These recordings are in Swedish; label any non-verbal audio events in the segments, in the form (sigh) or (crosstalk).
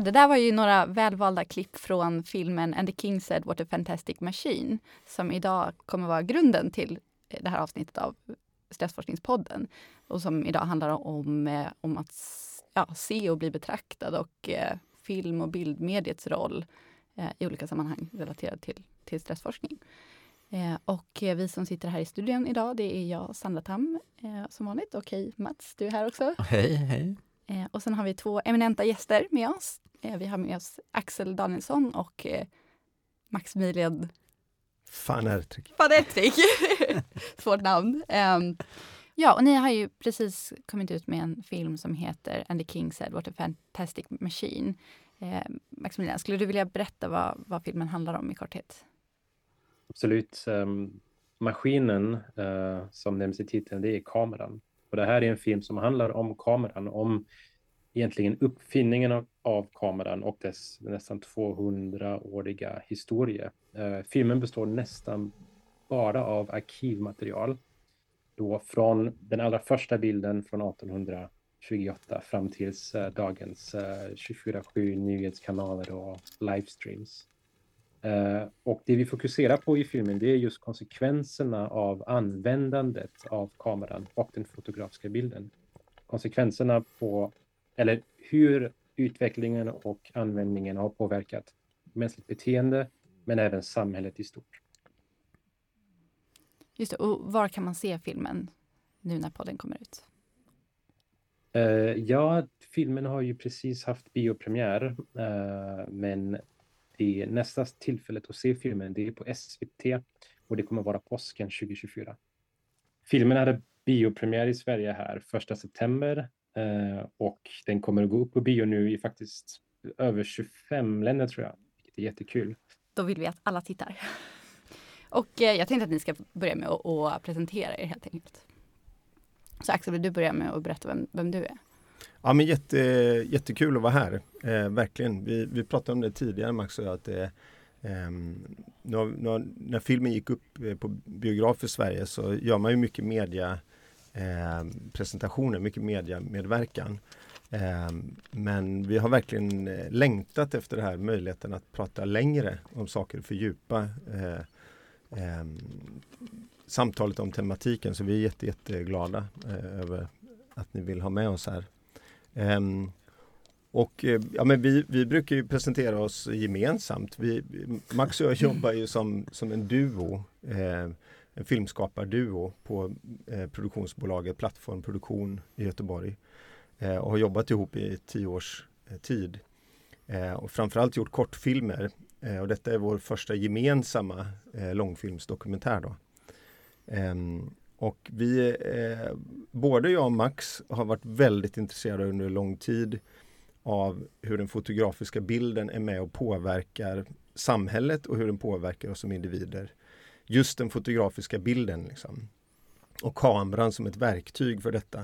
Ja, det där var ju några välvalda klipp från filmen And the King said what a fantastic machine som idag kommer vara grunden till eh, det här avsnittet av Stressforskningspodden och som idag handlar om, eh, om att ja, se och bli betraktad och eh, film och bildmediets roll eh, i olika sammanhang relaterat till, till stressforskning. Eh, och eh, vi som sitter här i studion idag, det är jag, Sandra Tam, eh, som vanligt. Och hej Mats, du är här också. Hej, hej. Eh, och sen har vi två eminenta gäster med oss. Eh, vi har med oss Axel Danielsson och eh, Maximilian Fan Ertrik. Van Ettrick. Svårt namn. Um, ja, och ni har ju precis kommit ut med en film som heter And the King said what a fantastic machine. Eh, Maximilian, skulle du vilja berätta vad, vad filmen handlar om i korthet? Absolut. Um, maskinen uh, som nämns i titeln, det är kameran. Och det här är en film som handlar om kameran, om egentligen uppfinningen av, av kameran och dess nästan 200-åriga historia. Eh, filmen består nästan bara av arkivmaterial. Då från den allra första bilden från 1828 fram tills eh, dagens eh, 24-7 nyhetskanaler och livestreams. Uh, och det vi fokuserar på i filmen det är just konsekvenserna av användandet av kameran och den fotografiska bilden. Konsekvenserna på, eller hur utvecklingen och användningen har påverkat mänskligt beteende men även samhället i stort. Just det, och var kan man se filmen nu när podden kommer ut? Uh, ja, filmen har ju precis haft biopremiär, uh, men det nästa tillfället att se filmen, det är på SVT och det kommer vara påsken 2024. Filmen hade biopremiär i Sverige här 1 september och den kommer att gå upp på bio nu i faktiskt över 25 länder tror jag, vilket är jättekul. Då vill vi att alla tittar. Och eh, jag tänkte att ni ska börja med att, presentera er helt enkelt. Så Axel, vill du börja med att berätta vem, vem du är? Ja men jätte, jättekul att vara här, eh, verkligen. Vi, vi pratade om det tidigare Max och jag, att eh, när, när, när, filmen gick upp eh, på biograf i Sverige så gör man ju mycket media eh, presentationer, mycket mediamedverkan. Eh, men vi har verkligen eh, längtat efter det här möjligheten att prata längre om saker, fördjupa eh, eh, samtalet om tematiken. Så vi är jätte, jätteglada eh, över att ni vill ha med oss här. Ehm, och eh, ja, men vi, vi brukar ju presentera oss gemensamt. Vi, Max och jag jobbar ju som, som en duo, eh, en filmskaparduo på eh, produktionsbolaget Plattform Produktion i Göteborg. Eh, och har jobbat ihop i tio års eh, tid. Eh, och framförallt gjort kortfilmer Eh, och detta är vår första gemensamma eh, långfilmsdokumentär. Då. Ehm, och vi, eh, både jag och Max har varit väldigt intresserade under lång tid av hur den fotografiska bilden är med och påverkar samhället och hur den påverkar oss som individer. Just den fotografiska bilden liksom. och kameran som ett verktyg för detta.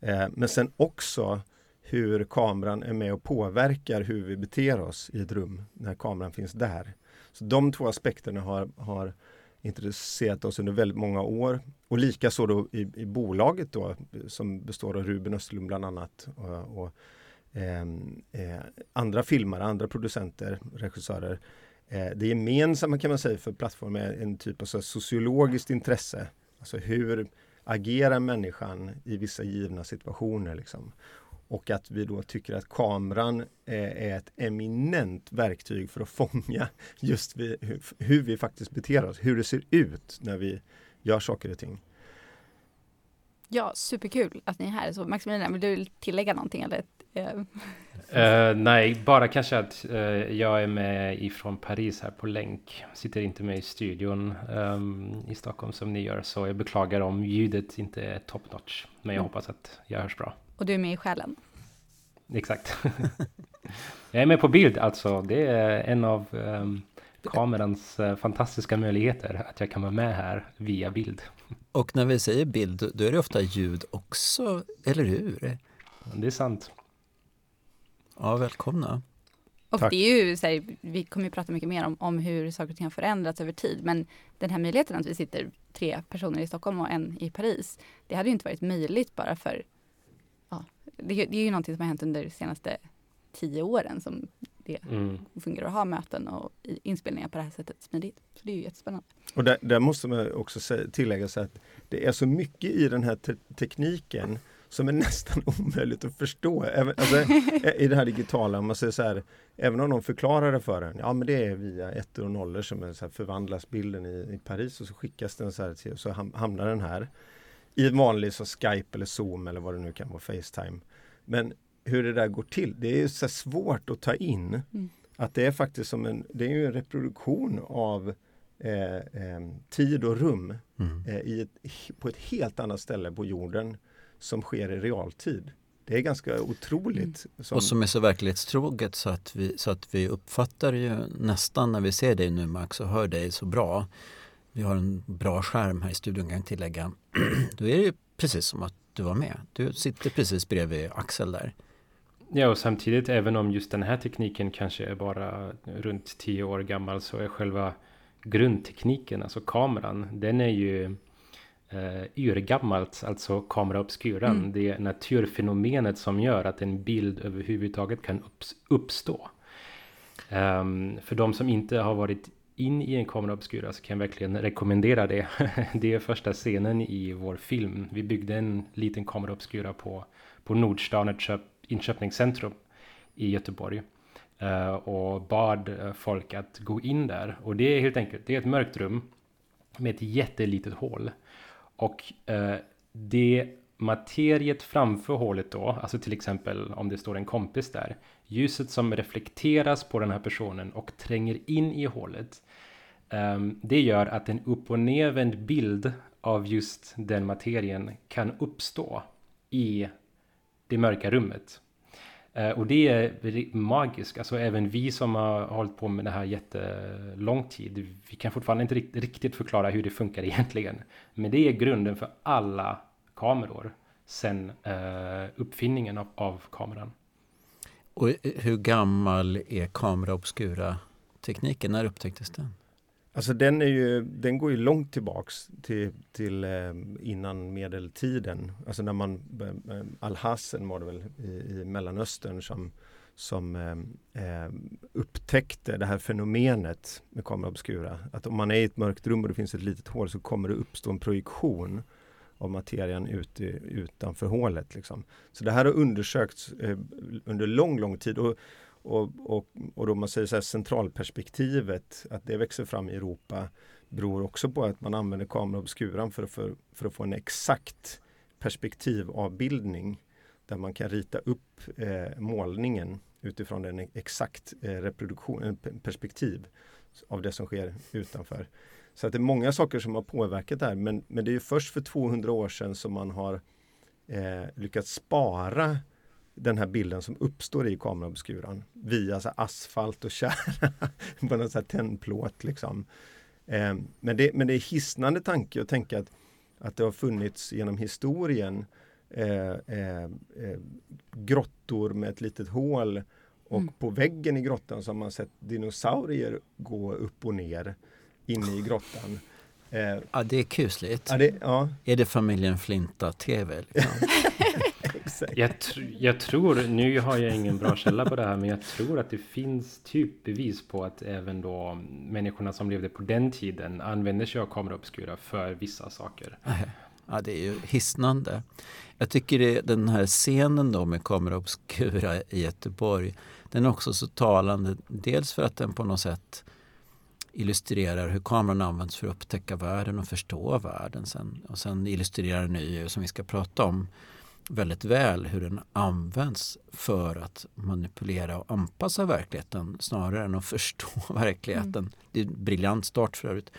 Eh, men sen också hur kameran är med och påverkar hur vi beter oss i ett rum när kameran finns där. Så De två aspekterna har, har intresserat oss under väldigt många år. Och likaså då i, i bolaget då som består av Ruben Östlund bland annat och, och eh, eh, andra filmare, andra producenter, regissörer. Eh, det gemensamma kan man säga för plattformen är en typ av så sociologiskt intresse. Alltså hur agerar människan i vissa givna situationer? Liksom. Och att vi då tycker att kameran eh, är ett eminent verktyg för att fånga just hur vi faktiskt beter oss, hur det ser ut när vi gör saker och ting. Ja, superkul att ni är här. Så Maximilian, vill du tillägga någonting? Eller? Uh, nej, bara kanske att uh, jag är med ifrån Paris här på länk. Sitter inte med i studion um, i Stockholm som ni gör. Så jag beklagar om ljudet inte är top notch. Men jag mm. hoppas att jag hörs bra. Och du är med i själen? Exakt. (laughs) jag är med på bild alltså. Det är en av um, kamerans uh, fantastiska möjligheter. Att jag kan vara med här via bild. Och när vi säger bild, då är det ofta ljud också, eller hur? Det är sant. Ja, välkomna. Och Tack. det är ju, så här, vi kommer ju prata mycket mer om, om hur saker och ting har förändrats över tid. Men den här möjligheten att vi sitter tre personer i Stockholm och en i Paris. Det hade ju inte varit möjligt bara för det, det är ju någonting som har hänt under de senaste tio åren som det Mm. fungerar att ha möten och inspelningar på det här sättet smidigt. Så det är ju jättespännande. Och där, där måste man också tillägga så att det är så mycket i den här te tekniken som är nästan (laughs) omöjligt att förstå. Även, alltså, (laughs) I det här digitala, man säger så här, även om de förklarar det för en, ja men det är via ettor och nollor som är så här, förvandlas bilden i, i Paris och så skickas den så här till, så ham- hamnar den här i en vanlig så Skype eller Zoom eller vad det nu kan vara, Facetime. Men hur det där går till, det är så svårt att ta in. Mm. Att det är faktiskt som en, det är ju en reproduktion av eh, eh, tid och rum Mm. eh, i ett, på ett helt annat ställe på jorden som sker i realtid. Det är ganska otroligt. Som, Och som är så verklighetstroget så att, vi, så att vi uppfattar ju nästan när vi ser dig nu Max och hör dig så bra. Vi har en bra skärm här i studion kan jag tillägga. (clears throat) Då är det ju precis som att du var med. Du sitter precis bredvid Axel där. Ja, och samtidigt, även om just den här tekniken kanske är bara runt tio år gammal, så är själva grundtekniken, alltså kameran, den är ju eh, urgammalt, alltså kamera obscuran. Mm. Det är naturfenomenet som gör att en bild överhuvudtaget kan upps- uppstå. Ehm, för de som inte har varit in i en kamera obscura så kan jag verkligen rekommendera det. (laughs) det är första scenen i vår film. Vi byggde en liten kamera obscura på, på Nordstan, inköpningscentrum i Göteborg. Eh, och bad eh, folk att gå in där. Och det är helt enkelt, det är ett mörkt rum med ett jättelitet hål. Och eh, det materiet framför hålet då, alltså till exempel om det står en kompis där, ljuset som reflekteras på den här personen och tränger in i hålet, eh, det gör att en upp och nervänd bild av just den materien kan uppstå i det mörka rummet. Eh, och det är magiskt, alltså även vi som har hållit på med det här jättelång tid, vi kan fortfarande inte riktigt förklara hur det funkar (laughs) egentligen. Men det är grunden för alla kameror sen eh, uppfinningen av, av kameran. Och eh, hur gammal är kamera obscura tekniken? När upptäcktes den? Alltså den, är ju, den går ju långt tillbaks till, till eh, innan medeltiden. Alltså när man, eh, eh Al-Hassen var det väl i, i Mellanöstern som, som eh, eh, upptäckte det här fenomenet med kamera obscura. Att om man är i ett mörkt rum och det finns ett litet hål så kommer det uppstå en projektion av materian ut, i- utanför hålet. Liksom. Så det här har undersökts eh, under lång, lång tid. Och, och, och, och då man säger så här centralperspektivet, att det växer fram i Europa beror också på att man använder kameraobskuran för, för, för att få en exakt perspektivavbildning där man kan rita upp eh, målningen utifrån en exakt eh, reproduktion, perspektiv av det som sker utanför. Så att det är många saker som har påverkat det här men, men det är ju först för 200 år sedan som man har eh, lyckats spara den här bilden som uppstår i kameraobscuran via så asfalt och tjära (laughs) på någon så tändplåt. Liksom. Eh, men, det, men det är hisnande tanke att tänka att, att det har funnits genom historien eh, eh, eh, grottor med ett litet hål och Mm. på väggen i grottan så har man sett dinosaurier gå upp och ner inne i grottan. Ja, det är kusligt. ja, det, ja, Är det familjen Flinta-TV? Liksom? (laughs) exakt. Jag, tr- jag tror, nu har jag ingen bra källa på det här, men jag tror att det finns typ bevis på att även då människorna som levde på den tiden använde sig av kamera obscura för vissa saker. Ja, det är ju hisnande. Jag tycker det, den här scenen då med kamera obscura i Göteborg, den är också så talande. Dels för att den på något sätt illustrerar hur kameran används för att upptäcka världen och förstå världen. Sen, och sen illustrerar den ju, som vi ska prata om, väldigt väl hur den används för att manipulera och anpassa verkligheten snarare än att (laughs) förstå verkligheten. Det är en briljant start för övrigt.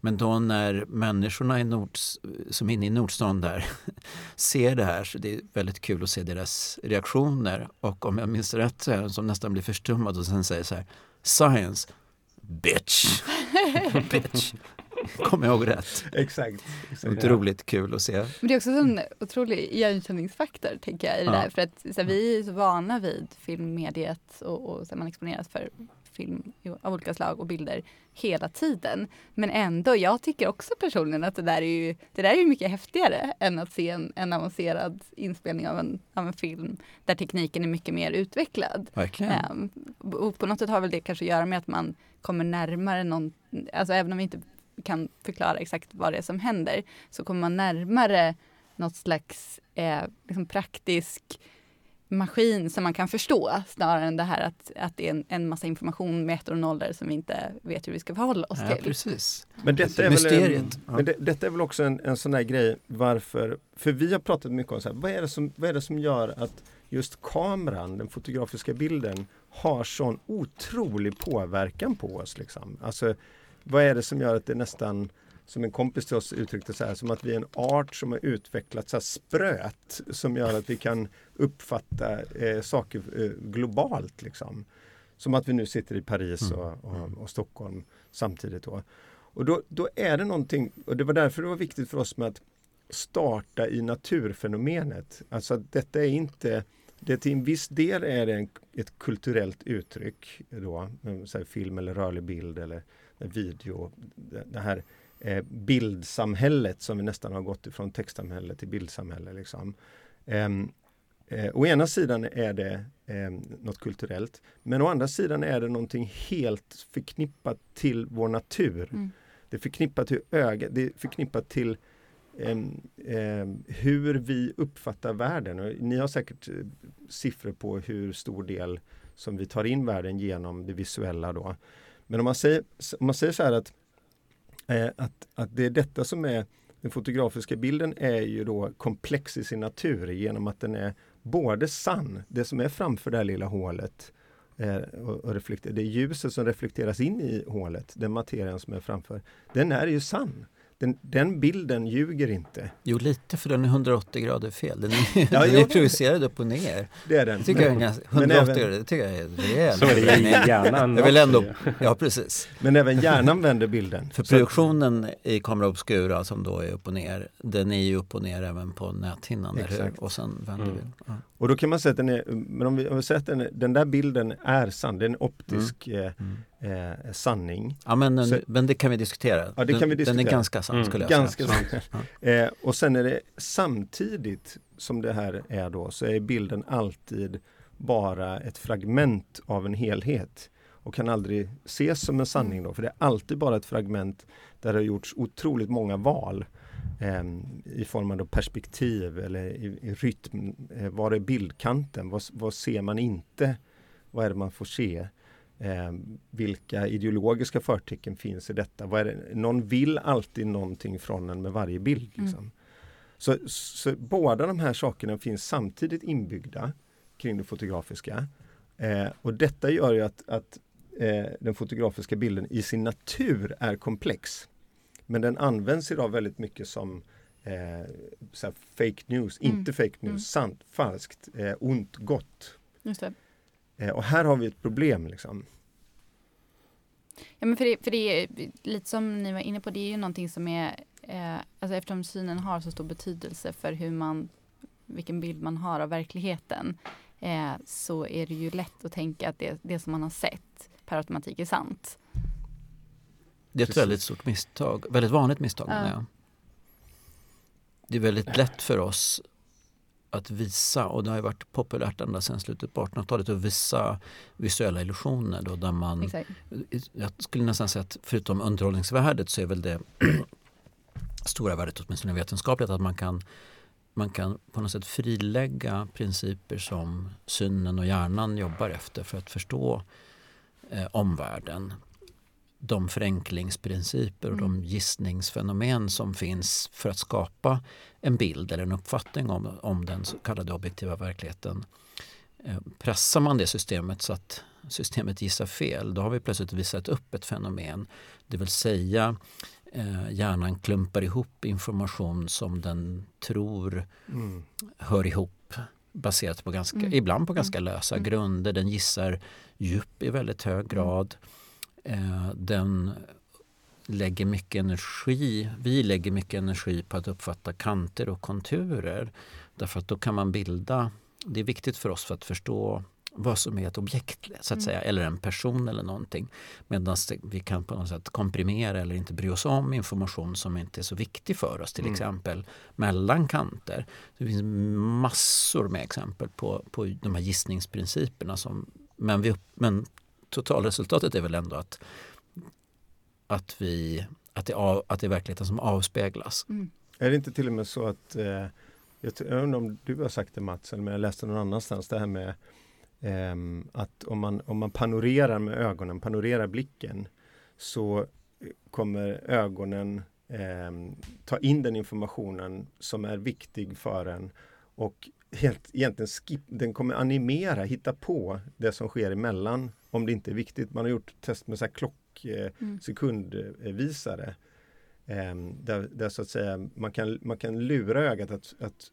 Men då när människorna i Nords, som är inne i Nordstan där (laughs) ser det här så det är väldigt kul att se deras reaktioner. Och om jag minns rätt så är det som nästan blir förstummad och sen säger så här Science, bitch, (laughs) bitch. (laughs) Kommer jag ihåg rätt? exakt. exakt. Otroligt kul att se. Men det är också en otrolig igenkänningsfaktor tänker jag i det Ja. där. För att så här, vi är så vana vid filmmediet och, och så här, man exponeras för film av olika slag och bilder hela tiden. Men ändå, jag tycker också personligen att det där är ju, det där är ju mycket häftigare än att se en, en avancerad inspelning av en, av en film där tekniken är mycket mer utvecklad. Verkligen. Um, och på något sätt har väl det kanske att göra med att man kommer närmare någon, alltså även om vi inte kan förklara exakt vad det är som händer, så kommer man närmare något slags eh, liksom praktisk maskin som man kan förstå snarare än det här att, att det är en, en massa information med ettor och nollor som vi inte vet hur vi ska förhålla oss ja, till. Precis. Men detta är Mysteriet. väl, en, Ja. men det, detta är väl också en, en sån där grej varför, för vi har pratat mycket om så här, vad, är det som, vad är det som gör att just kameran, den fotografiska bilden, har sån otrolig påverkan på oss. Liksom. Alltså, vad är det som gör att det nästan som en kompis till oss uttryckte så här, som att vi är en art som har utvecklat så spröt som gör att vi kan uppfatta eh, saker eh, globalt. Liksom. Som att vi nu sitter i Paris och, och, och Stockholm samtidigt. Då. Och då, då är det någonting, och det var därför det var viktigt för oss med att starta i naturfenomenet. Alltså att detta är inte, det till en viss del är det en, ett kulturellt uttryck då, så film eller rörlig bild eller video. Det, här eh, bildsamhället som vi nästan har gått ifrån textsamhälle till bildsamhälle. Liksom. Ehm, eh, å ena sidan är det eh, något kulturellt men å andra sidan är det någonting helt förknippat till vår natur. Mm. Det är förknippat till ögat, det är förknippat till em, em, hur vi uppfattar världen. Och ni har säkert eh, siffror på hur stor del som vi tar in världen genom det visuella. Då. Men om man säger, om man säger så här att, eh, att, att det är detta som är den fotografiska bilden är ju då komplex i sin natur genom att den är både sann, det som är framför det här lilla hålet eh, och, och reflekter, det ljuset som reflekteras in i hålet, den materien som är framför, den är ju sann. Den, den bilden ljuger inte. Jo, lite för den är 180 grader fel. Den är, Ja, (laughs) den är projicerad upp och ner. Det är den. Det tycker jag är ganska, 180 men även- grader, det tycker jag är rejält. Så är det i hjärnan. Jag vill ändå, ja precis. Men även hjärnan vänder bilden. För Så- projektionen i Camera Obscura som då är upp och ner, den är ju upp och ner även på näthinnan, eller hur? Exakt. Och sen vänder Mm. vi. Ja. Och då kan man säga att den är, men om vi, om vi säger att den, den där bilden är sann, det är en optisk Mm. eh, eh, sanning. Ja, men, den- Så- men det kan vi diskutera. Ja, det kan den, vi Den diskutera. är ganska sann Mm. skulle jag Ganska säga. sann. Eh, och sen är det samtidigt som det här är då, så är bilden alltid bara ett fragment av en helhet och kan aldrig ses som en sanning då, för det är alltid bara ett fragment där det har gjorts otroligt många val eh, i form av då perspektiv eller i, i rytm. Eh, var är bildkanten? Vad, vad ser man inte? Vad är det man får se? Eh, vilka ideologiska förtecken finns i detta? Vad det? Någon vill alltid någonting från en med varje bild. Mm. Liksom. Så, så båda de här sakerna finns samtidigt inbyggda kring det fotografiska. Eh, och detta gör ju att, att eh, den fotografiska bilden i sin natur är komplex. Men den används idag väldigt mycket som eh, fake news, Mm. inte fake news, Mm. sant, falskt, eh, ont, gott. Just det. Eh, och här har vi ett problem. Liksom. Ja, men för det, för det är lite som ni var inne på, det är ju någonting som är, eh, alltså eftersom synen har så stor betydelse för hur man, vilken bild man har av verkligheten, eh, så är det ju lätt att tänka att det, det som man har sett per automatik är sant. Det är ett väldigt stort misstag, väldigt vanligt misstag Ja. jag. Det är väldigt lätt för oss att visa, och det har varit populärt ända sedan slutet på 1800-talet, att visa visuella illusioner då där man Exakt. Jag skulle nästan säga att förutom underhållningsvärdet så är väl det (clears throat) stora värdet åtminstone vetenskapligt att man kan, man kan på något sätt frilägga principer som synen och hjärnan jobbar efter för att förstå eh, omvärlden. De förenklingsprinciper och de Mm. gissningsfenomen som finns för att skapa en bild eller en uppfattning om, om den så kallade objektiva verkligheten. Eh, Pressar man det systemet så att systemet gissar fel, då har vi plötsligt visat upp ett fenomen. Det vill säga eh, hjärnan klumpar ihop information som den tror Mm. hör ihop baserat på ganska, Mm. ibland på ganska lösa Mm. grunder. Den gissar djup i väldigt hög grad. Eh, den lägger mycket energi, vi lägger mycket energi på att uppfatta kanter och konturer. Därför att då kan man bilda, det är viktigt för oss för att förstå vad som är ett objekt så att mm. säga, eller en person eller någonting. Medan vi kan på något sätt komprimera eller inte bry oss om information som inte är så viktig för oss, till mm. exempel mellan kanter. Det finns massor med exempel på, på de här gissningsprinciperna. Som, men, vi, men totalresultatet är väl ändå att, att, vi, att, det, av, att det är verkligheten som avspeglas. Mm. Är det inte till och med så att eh, jag, undrar om du har sagt det Mats, eller jag läste någon annanstans det här med eh, att om man, om man panorerar med ögonen, panorerar blicken så kommer ögonen eh, ta in den informationen som är viktig för en och helt, egentligen skip, den kommer animera, hitta på det som sker emellan om det inte är viktigt. Man har gjort test med så här klock, eh, mm. sekundvisare Ehm, där, där, så att säga man kan, man kan lura ögat att, att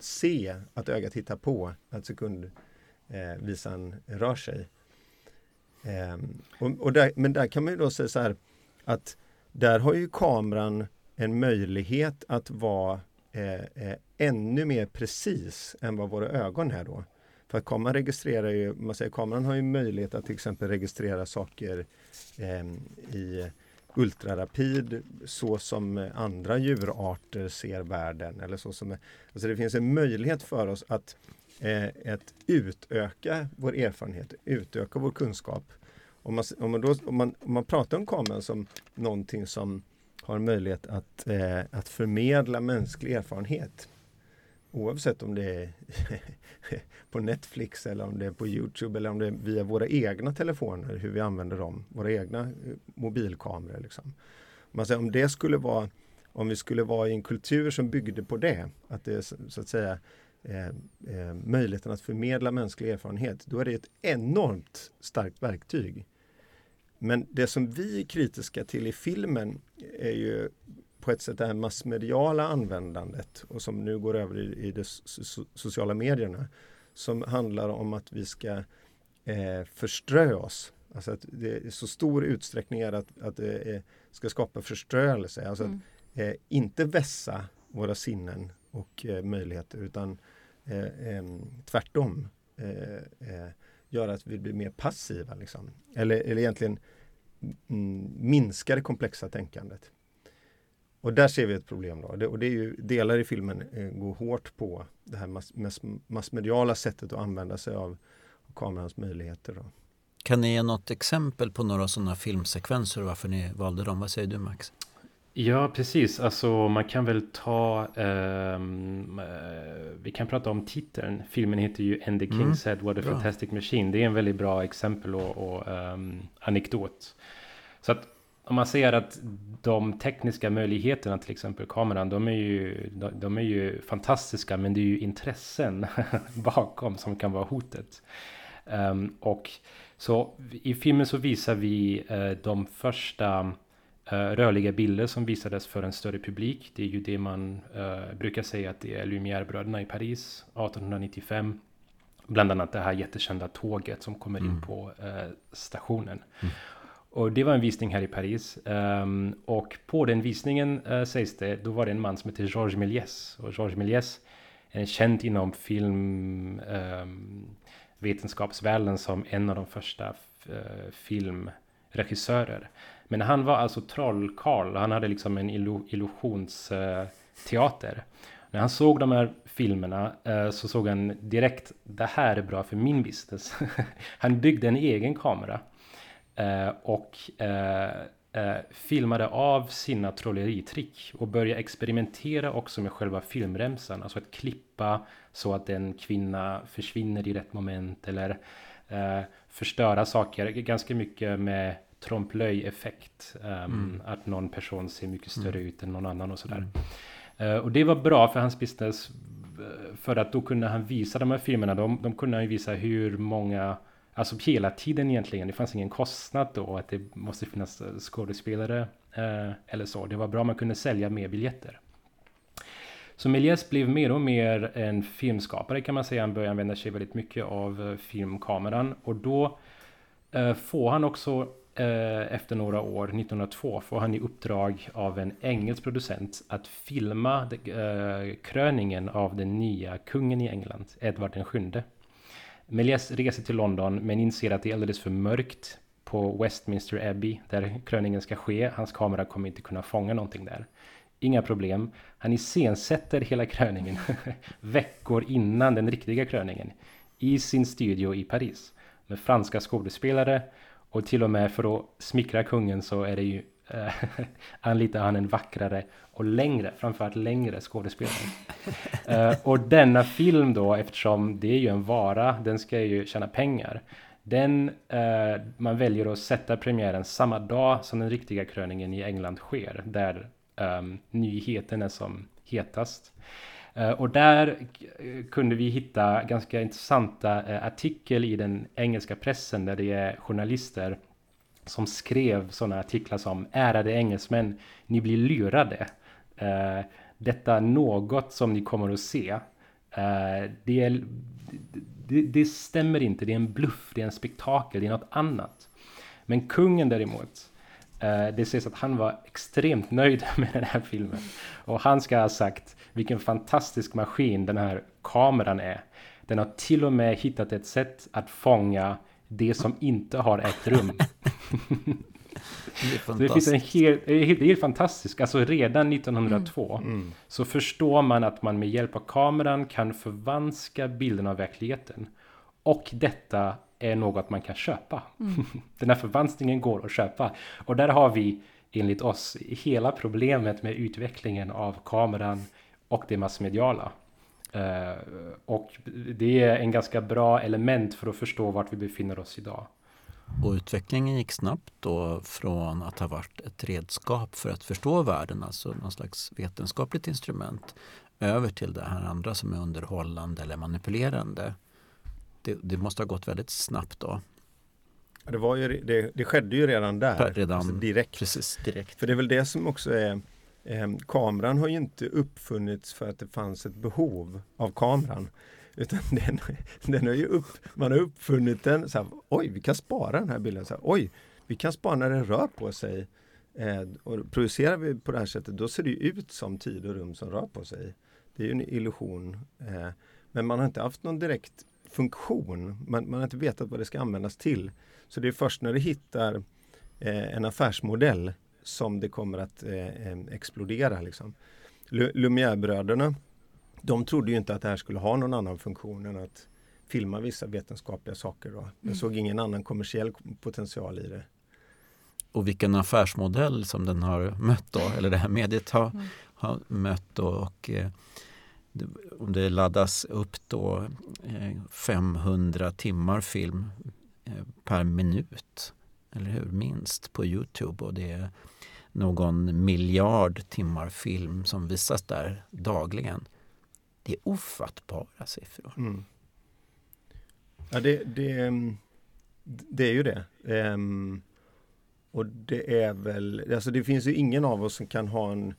se att ögat hittar på att sekundvisaren eh, rör sig. Ehm, och, och där, men där kan man ju då säga så här att där har ju kameran en möjlighet att vara eh, eh, ännu mer precis än vad våra ögon är då. För att kameran registrerar ju, man säger kameran har ju möjlighet att till exempel registrera saker eh, i ultrarapid så som andra djurarter ser världen. Eller så som, alltså det finns en möjlighet för oss att, eh, att utöka vår erfarenhet, utöka vår kunskap. Om man, om man, då, om man, om man pratar om kameran som någonting som har möjlighet att, eh, att förmedla mänsklig erfarenhet Oavsett om det är (laughs) på Netflix eller om det är på Youtube eller om det är via våra egna telefoner, hur vi använder dem, våra egna eh, mobilkameror. Liksom. Man säger, om det skulle vara, om vi skulle vara i en kultur som byggde på det, att det är så att säga eh, eh, möjligheten att förmedla mänsklig erfarenhet, då är det ett enormt starkt verktyg. Men det som vi är kritiska till i filmen är ju på ett sätt det här massmediala användandet och som nu går över i, i de sociala medierna som handlar om att vi ska eh, förströ oss. Alltså att det är så stor utsträckning är att, att det är, ska skapa förströelse. Alltså mm. att eh, inte vässa våra sinnen och eh, möjligheter utan eh, tvärtom eh, eh, göra att vi blir mer passiva. Liksom. Eller, eller egentligen Mm, minska det komplexa tänkandet. Och där ser vi ett problem. Då. Det, och det är ju, delar i filmen eh, går hårt på det här mass, mass, massmediala sättet att använda sig av, kamerans möjligheter. Då. Kan ni ge något exempel på några sådana filmsekvenser och varför ni valde dem? Vad säger du Max? Ja, precis. Alltså man kan väl ta... Um, uh, vi kan prata om titeln. Filmen heter ju And the King mm. said what a bra. fantastic machine. Det är en väldigt bra exempel och, och um, anekdot. Så att om man ser att de tekniska möjligheterna, till exempel kameran, de är ju, de, de är ju fantastiska, men det är ju intressen (laughs) bakom som kan vara hotet. Um, och så i filmen så visar vi uh, de första rörliga bilder som visades för en större publik. Det är ju det man uh, brukar säga att det är Lumière-bröderna i Paris 1895. Bland annat det här jättekända tåget som kommer in mm. på stationen. Mm. Och det var en visning här i Paris. Um, och på den visningen uh, sägs det, då var det en man som heter Georges Méliès. Och Georges Méliès är känd inom filmvetenskapsvärlden um, som en av de första uh, filmregissörer. Men han var alltså trollkarl, han hade liksom en illusionsteater. Uh, När han såg de här filmerna uh, så såg han direkt, det här är bra för min business. (laughs) han byggde en egen kamera. Eh, och eh, filmade av sina trolleritrick och började experimentera också med själva filmremsan. Alltså att klippa så att en kvinna försvinner i rätt moment eller förstöra saker. Ganska mycket med trompe-l'œil-effekt. Um, mm. Att någon person ser mycket större mm. ut än någon annan och sådär. Uh, och det var bra för hans business. För att då kunde han visa de här filmerna. De, de kunde han visa hur många Alltså hela tiden egentligen. Det fanns ingen kostnad då att det måste finnas eh, skådespelare eh, eller så. Det var bra man kunde sälja mer biljetter. Så Méliès blev mer och mer en filmskapare kan man säga. Han började använda sig väldigt mycket av eh, filmkameran och då eh, får han också eh, Eh, efter några år, 1902, får han i uppdrag av en engelsk producent att filma eh, kröningen av den nya kungen i England, Edvard den sjunde. Melies reser till London men inser att det är alldeles för mörkt på Westminster Abbey där kröningen ska ske. Hans kamera kommer inte kunna fånga någonting där. Inga problem. Han iscensätter hela kröningen (laughs) veckor innan den riktiga kröningen i sin studio i Paris med franska skådespelare och till och med för att smickra kungen så är det ju eh, (laughs) anlitar han en vackrare och längre, framförallt längre skådespelare. uh, (laughs) och denna film då, eftersom det är ju en vara, den ska ju tjäna pengar. Den, uh, man väljer att sätta premiären samma dag som den riktiga kröningen i England sker, där um, nyheten är som hetast. Eh, och där eh, kunde vi hitta ganska intressanta eh, artikel i den engelska pressen där det är journalister som skrev sådana artiklar som Ärade engelsmän, ni blir lurade. Detta något som ni kommer att se. det, är, det, det stämmer inte, det är en bluff, det är en spektakel, det är något annat. Men kungen däremot, det sägs att han var extremt nöjd (laughs) med den här filmen. Och han ska ha sagt vilken fantastisk maskin den här kameran är. Den har till och med hittat ett sätt att fånga det som inte har ägt rum. (laughs) Det, är det finns en hel, det är fantastiskt. Alltså redan 1902 mm. Mm. så förstår man att man med hjälp av kameran kan förvanska bilden av verkligheten. Och detta är något man kan köpa. Mm. (laughs) Den här förvanskningen går att köpa. Och där har vi enligt oss hela problemet med utvecklingen av kameran och det massmediala. Uh, och det är en ganska bra element för att förstå vart vi befinner oss idag. Och utvecklingen gick snabbt då från att ha varit ett redskap för att förstå världen, alltså någon slags vetenskapligt instrument, över till det här andra som är underhållande eller manipulerande det, det, måste ha gått väldigt snabbt då. Det, var ju, det, det skedde ju redan där. Redan, alltså direkt. Precis, direkt. För det är väl det som också är eh, Kameran har ju inte uppfunnits för att det fanns ett behov av kameran. Utan (laughs) den, den har ju upp, man har uppfunnit den så här, oj vi kan spara den här bilden. Så här, oj, vi kan spara när den rör på sig. Eh, och projicerar vi på det här sättet då ser det ut som tid och rum som rör på sig. Det är ju en illusion. Eh, men man har inte haft någon direkt funktion. Man, man har inte vetat vad det ska användas till. Så det är först när du hittar eh, en affärsmodell som det kommer att eh, explodera. Liksom. Lumière-bröderna de trodde ju inte att det här skulle ha någon annan funktion än att filma vissa vetenskapliga saker. Då. De mm. såg ingen annan kommersiell potential i det. Och vilken affärsmodell som den har mött då, eller det här mediet har, mm. har mött då. Och, eh, om det laddas upp då 500 eh, timmar film eh, per minut, eller hur? Minst på Youtube och det är någon miljard timmar film som visas där dagligen. Det är ofattbara siffror. Mm. Ja, det, det, mm, det är ju det. Um, och det är väl, alltså det finns ju ingen av oss som kan ha en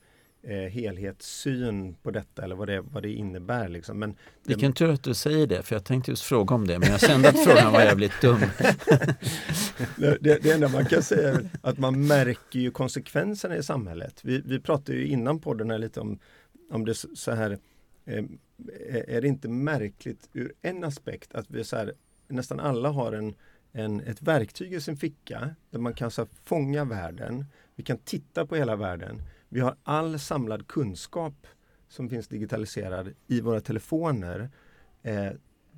eh, helhetssyn på detta eller vad det, vad det innebär. Liksom. Men det... Vilken tur att du säger det, för jag tänkte just fråga om det, men jag kände att frågan var jävligt dum. (laughs) det, det enda man kan säga är att man märker ju konsekvenserna i samhället. Vi, vi pratade ju innan podden här lite om, om det så här eh, är det inte märkligt ur en aspekt att vi så här, nästan alla har en, en, ett verktyg i sin ficka där man kan så här, fånga världen. Vi kan titta på hela världen. Vi har all samlad kunskap som finns digitaliserad i våra telefoner. Eh,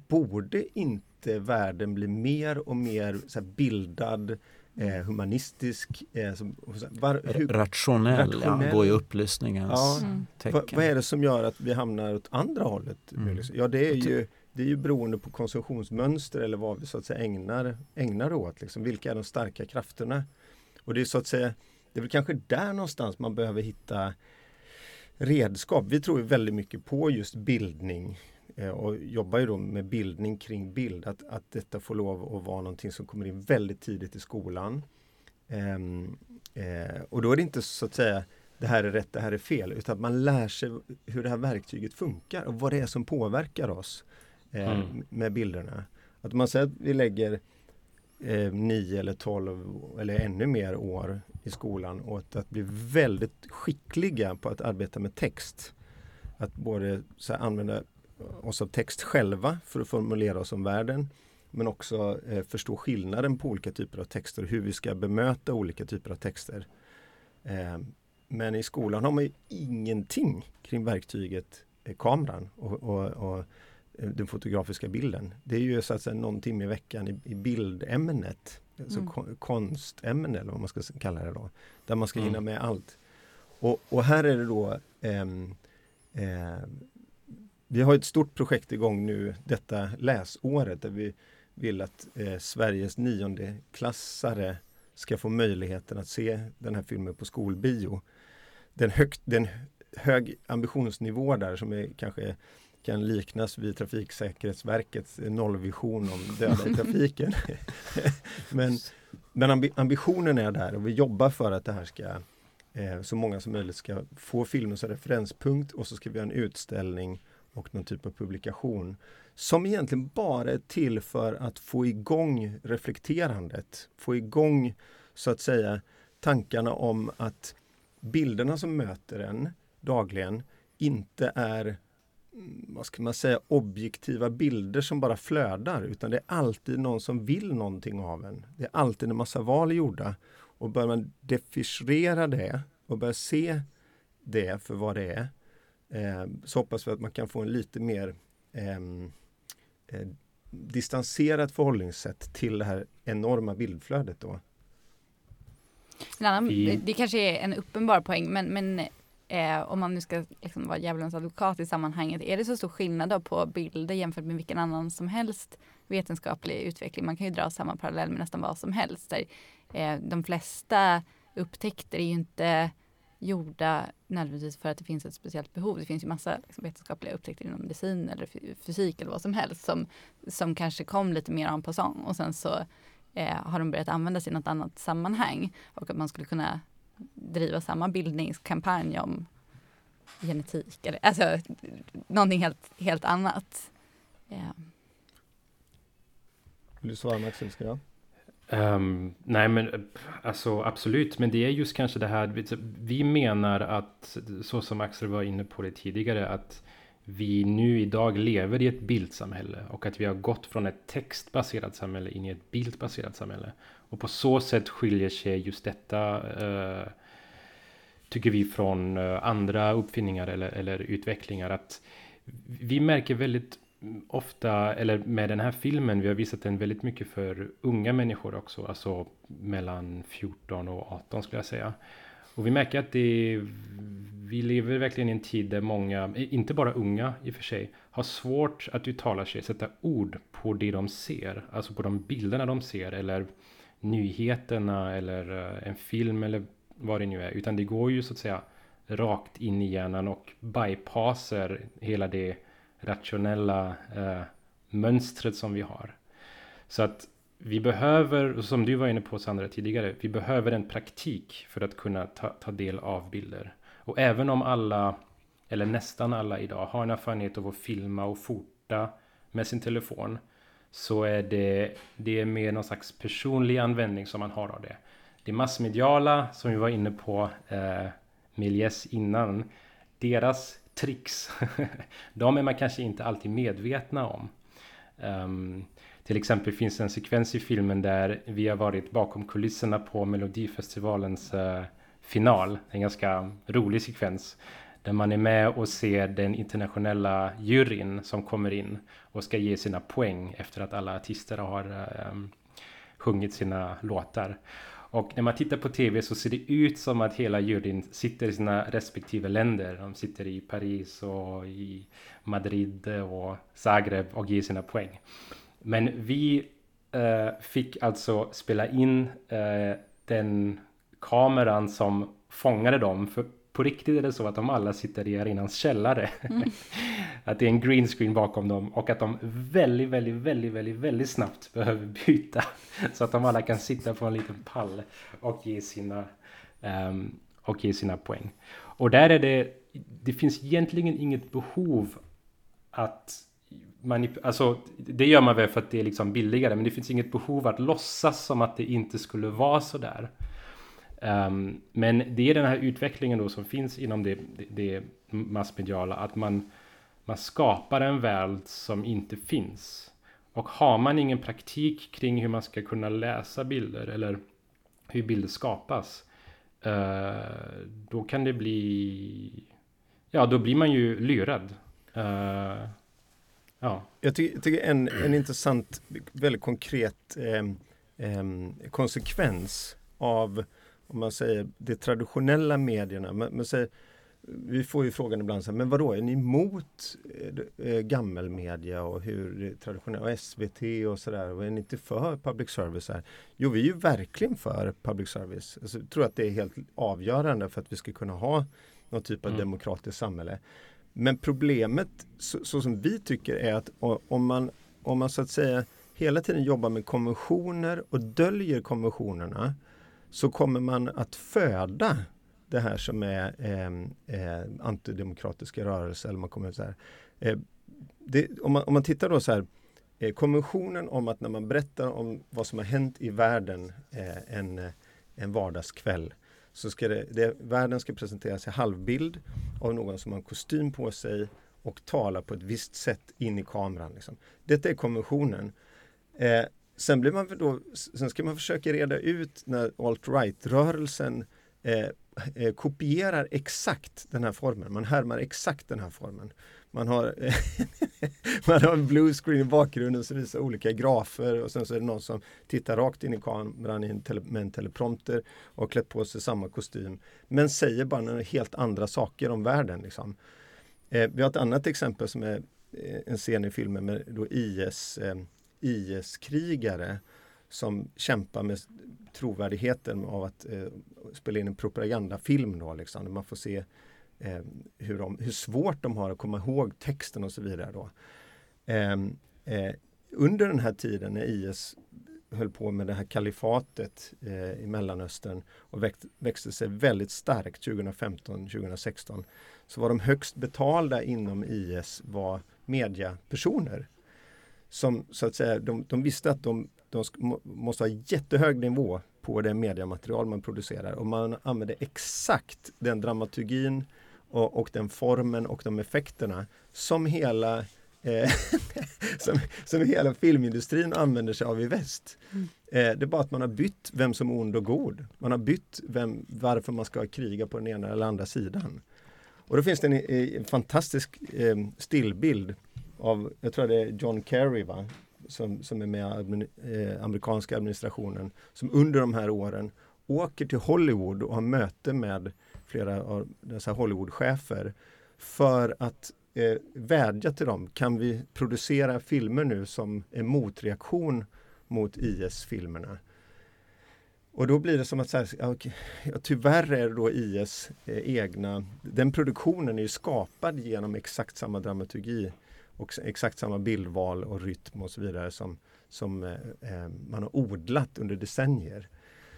borde inte världen bli mer och mer så bildad, eh, humanistisk, eh, som, var, hur, rationell, rationell. Ja, gå i upplysningens ja, mm. tecken. Vad, vad är det som gör att vi hamnar åt andra hållet? Mm. Ja, det är ju det är ju beroende på konsumtionsmönster eller vad vi så att säga ägnar, ägnar åt. Liksom. Vilka är de starka krafterna? Och det är så att säga det är väl kanske där någonstans man behöver hitta redskap. Vi tror väldigt mycket på just bildning eh, och jobbar ju då med bildning kring bild. Att, att detta får lov att vara någonting som kommer in väldigt tidigt i skolan. Um, eh, och då är det inte så att säga det här är rätt, det här är fel, utan att man lär sig hur det här verktyget funkar och vad det är som påverkar oss eh, mm. med bilderna. Att man säger att vi lägger eh, nio eller tolv eller ännu mer år i skolan åt att bli väldigt skickliga på att arbeta med text. Att både så använda oss av text själva för att formulera oss om världen. Men också eh, förstå skillnaden på olika typer av texter och hur vi ska bemöta olika typer av texter. Eh, men i skolan har man ju ingenting kring verktyget eh, kameran och, och, och, den fotografiska bilden. Det är ju så att säga någon timme i veckan i, i bildämnet, alltså mm. konstämne eller vad man ska kalla det då, där man ska mm. hinna med allt. Och, och, här är det då ehm, eh, vi har ett stort projekt igång nu detta läsåret där vi vill att eh, Sveriges niondeklassare ska få möjligheten att se den här filmen på skolbio. Den, högt, den hög ambitionsnivå där som är kanske kan liknas vid Trafiksäkerhetsverkets nollvision om döda i trafiken. (laughs) men men ambitionen är där och vi jobbar för att det här ska eh, så många som möjligt ska få filmen som referenspunkt och så ska vi ha en utställning och någon typ av publikation som egentligen bara är till för att få igång reflekterandet, få igång så att säga tankarna om att bilderna som möter en dagligen inte är vad ska man säga, objektiva bilder som bara flödar utan det är alltid någon som vill någonting av en. Det är alltid en massa val gjorda. Och börjar man defischera det och börja se det för vad det är eh, så hoppas vi att man kan få en lite mer ehm, eh, distanserat förhållningssätt till det här enorma bildflödet. Då. Annan, det kanske är en uppenbar poäng men, men eh, om man nu ska liksom vara djävulens advokat i sammanhanget, är det så stor skillnad på bilder jämfört med vilken annan som helst vetenskaplig utveckling? Man kan ju dra samma parallell med nästan vad som helst. Där, eh, de flesta upptäckter är ju inte gjorda nödvändigtvis för att det finns ett speciellt behov. Det finns ju massa liksom, vetenskapliga upptäckter inom medicin eller fysik eller vad som helst som, som kanske kom lite mer en passant och sen så eh, har de börjat användas i något annat sammanhang och att man skulle kunna driva samma bildningskampanj om genetik eller alltså någonting helt, helt annat. Yeah. Vill du svara Max Ska Um, nej men alltså absolut, men det är just kanske det här. Vi menar att så som Axel var inne på det tidigare att vi nu idag lever i ett bildsamhälle och att vi har gått från ett textbaserat samhälle in i ett bildbaserat samhälle. Och på så sätt skiljer sig just detta uh, tycker vi från uh, andra uppfinningar eller, eller utvecklingar att vi märker väldigt ofta, eller med den här filmen, vi har visat den väldigt mycket för unga människor också, alltså mellan 14 och 18 skulle jag säga. Och vi märker att det, vi lever verkligen i en tid där många, eh, inte bara unga i och för sig, har svårt att uttala sig, sätta ord på det de ser, alltså på de bilderna de ser eller nyheterna eller eh, en film eller vad det nu är, utan det går ju så att säga rakt in i hjärnan och bypasser hela det rationella eh, mönstret som vi har. Så att vi behöver, som du var inne på Sandra tidigare, vi behöver en praktik för att kunna ta, ta del av bilder. Och även om alla, eller nästan alla idag, har en erfarenhet av att filma och fota med sin telefon så är det, det är mer någon slags personlig användning som man har av det. Det massmediala som vi var inne på eh, Milies innan, deras tricks. (laughs) de är man kanske inte alltid medvetna om. Um, till exempel finns en sekvens i filmen där vi har varit bakom kulisserna på Melodifestivalens uh, final. En ganska rolig sekvens. Där man är med och ser den internationella juryn som kommer in och ska ge sina poäng efter att alla artister har um, sjungit sina låtar. Och när man tittar på tv så ser det ut som att hela juryn sitter i sina respektive länder. De sitter i Paris och i Madrid och Zagreb och ger sina poäng. Men vi eh, fick alltså spela in eh, den kameran som fångade dem. För på riktigt är det så att de alla sitter i arenans källare. Mm. (laughs) att det är en green screen bakom dem och att de väldigt, väldigt, väldigt, väldigt, väldigt snabbt behöver byta. (laughs) så att de alla kan sitta på en liten pall och ge sina, um, och ge sina poäng. Och där är det, det finns egentligen inget behov att manip- alltså, det gör man väl för att det är liksom billigare, men det finns inget behov att låtsas som att det inte skulle vara så där. Um, men det är den här utvecklingen då som finns inom det, det, det massmediala, att man, man skapar en värld som inte finns. Och har man ingen praktik kring hur man ska kunna läsa bilder eller hur bilder skapas, uh, då kan det bli... Ja, då blir man ju lurad. Uh, ja. Jag tycker, tycker en, en intressant, väldigt konkret eh, eh, konsekvens av, om man säger, de traditionella medierna. Man, man säger, vi får ju frågan ibland, så här, men vadå, är ni emot eh, eh gammelmedia och hur traditionella, och SVT och sådär, och är ni inte för public service? Här? Jo, vi är ju verkligen för public service. Alltså, jag tror att det är helt avgörande för att vi ska kunna ha någon typ av mm. demokratiskt samhälle. Men problemet, så, så, som vi tycker, är att om man, om man så att säga hela tiden jobbar med konventioner och döljer konventionerna så kommer man att föda det här som är eh, eh, antidemokratiska rörelser. Eller man kommer så här, eh, det, om, man, om man tittar då så här, eh, konventionen om att när man berättar om vad som har hänt i världen eh, en, en vardagskväll så ska det, det, världen ska presenteras i halvbild av någon som har en kostym på sig och talar på ett visst sätt in i kameran. Liksom. Detta är konventionen. Eh, Sen, blir man då, sen ska man försöka reda ut när alt-right-rörelsen eh, eh, kopierar exakt den här formen. Man härmar exakt den här formen. Man har, (laughs) man har en bluescreen i bakgrunden som visar olika grafer och sen så är det någon som tittar rakt in i kameran i en tele, med en teleprompter och klätt på sig samma kostym. Men säger bara några helt andra saker om världen. Liksom. Eh, vi har ett annat exempel som är eh, en scen i filmen med då IS, eh, IS-krigare som kämpar med trovärdigheten av att eh, spela in en propagandafilm. Då, liksom, man får se eh, hur, de, hur svårt de har att komma ihåg texten och så vidare. Då. Ehm, eh, under den här tiden när IS höll på med det här kalifatet eh, i Mellanöstern och växt, växte sig väldigt starkt 2015-2016 så var de högst betalda inom IS var mediapersoner. Som så att säga, de, de visste att de, de måste ha jättehög nivå på det mediamaterial man producerar och man använder exakt den dramaturgin och, och den formen och de effekterna som hela eh, (laughs) som, som hela filmindustrin använder sig av i väst. Mm. Eh, det är bara att man har bytt vem som är ond och god. Man har bytt vem, varför man ska kriga på den ena eller andra sidan. Och då finns det en, en fantastisk eh, stillbild av, jag tror det är John Kerry va? Som, som är med i eh, amerikanska administrationen som under de här åren åker till Hollywood och har möte med flera av dessa Hollywoodchefer för att eh, vädja till dem. Kan vi producera filmer nu som en motreaktion mot IS-filmerna? Och då blir det som att så här, okay, ja, tyvärr är det då IS eh, egna, den produktionen är ju skapad genom exakt samma dramaturgi och exakt samma bildval och rytm och så vidare som, som eh, eh, man har odlat under decennier.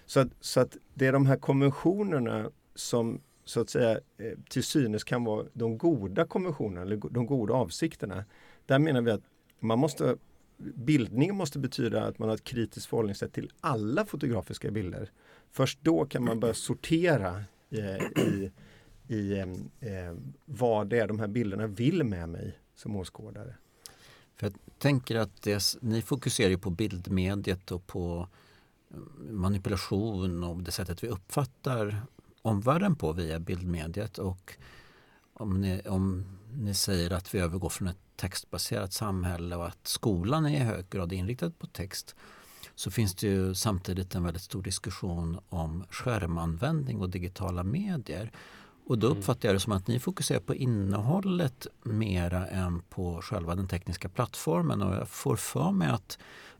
Så att, så att det är de här konventionerna som så att säga eh, till synes kan vara de goda konventionerna eller de goda avsikterna. Där menar vi att man måste Bildning måste betyda att man har ett kritiskt förhållningssätt till alla fotografiska bilder. Först då kan man börja sortera eh, i, i, i eh, vad det är de här bilderna vill med mig som åskådare. För jag tänker att det, ni fokuserar ju på bildmediet och på mm, manipulation och det sättet vi uppfattar omvärlden på via bildmediet. Och om ni, om ni säger att vi övergår från ett textbaserat samhälle och att skolan är i hög grad inriktad på text så finns det ju samtidigt en väldigt stor diskussion om skärmanvändning och digitala medier. Och då mm. uppfattar jag det som att ni fokuserar på innehållet mera än på själva den tekniska plattformen. Och jag får för mig att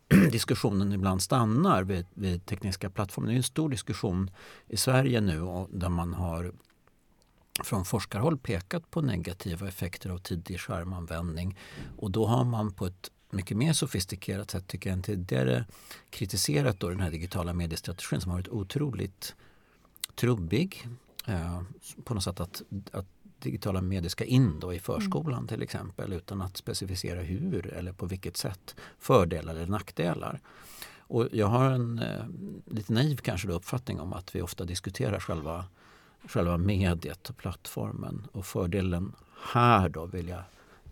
(clears throat) diskussionen ibland stannar vid, vid tekniska plattformar. Det är en stor diskussion i Sverige nu där man har från forskarhåll pekat på negativa effekter av tidig skärmanvändning. Och då har man på ett mycket mer sofistikerat sätt tycker jag än tidigare kritiserat då den här digitala mediestrategin som har varit otroligt trubbig. Eh, på något sätt att, att digitala medier ska in då i förskolan mm. till exempel utan att specificera hur eller på vilket sätt, fördelar eller nackdelar. Och jag har en eh, lite naiv kanske då uppfattning om att vi ofta diskuterar själva, själva mediet och plattformen. Och fördelen här då vill jag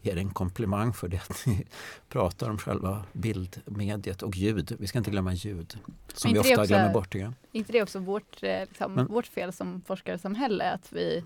er en komplimang för det att ni (laughs) pratar om själva bildmediet och ljud. Vi ska inte glömma ljud, som vi ofta också, glömmer bort. Är inte det också vårt, eh, liksom, Men, vårt fel som forskarsamhälle? Att vi,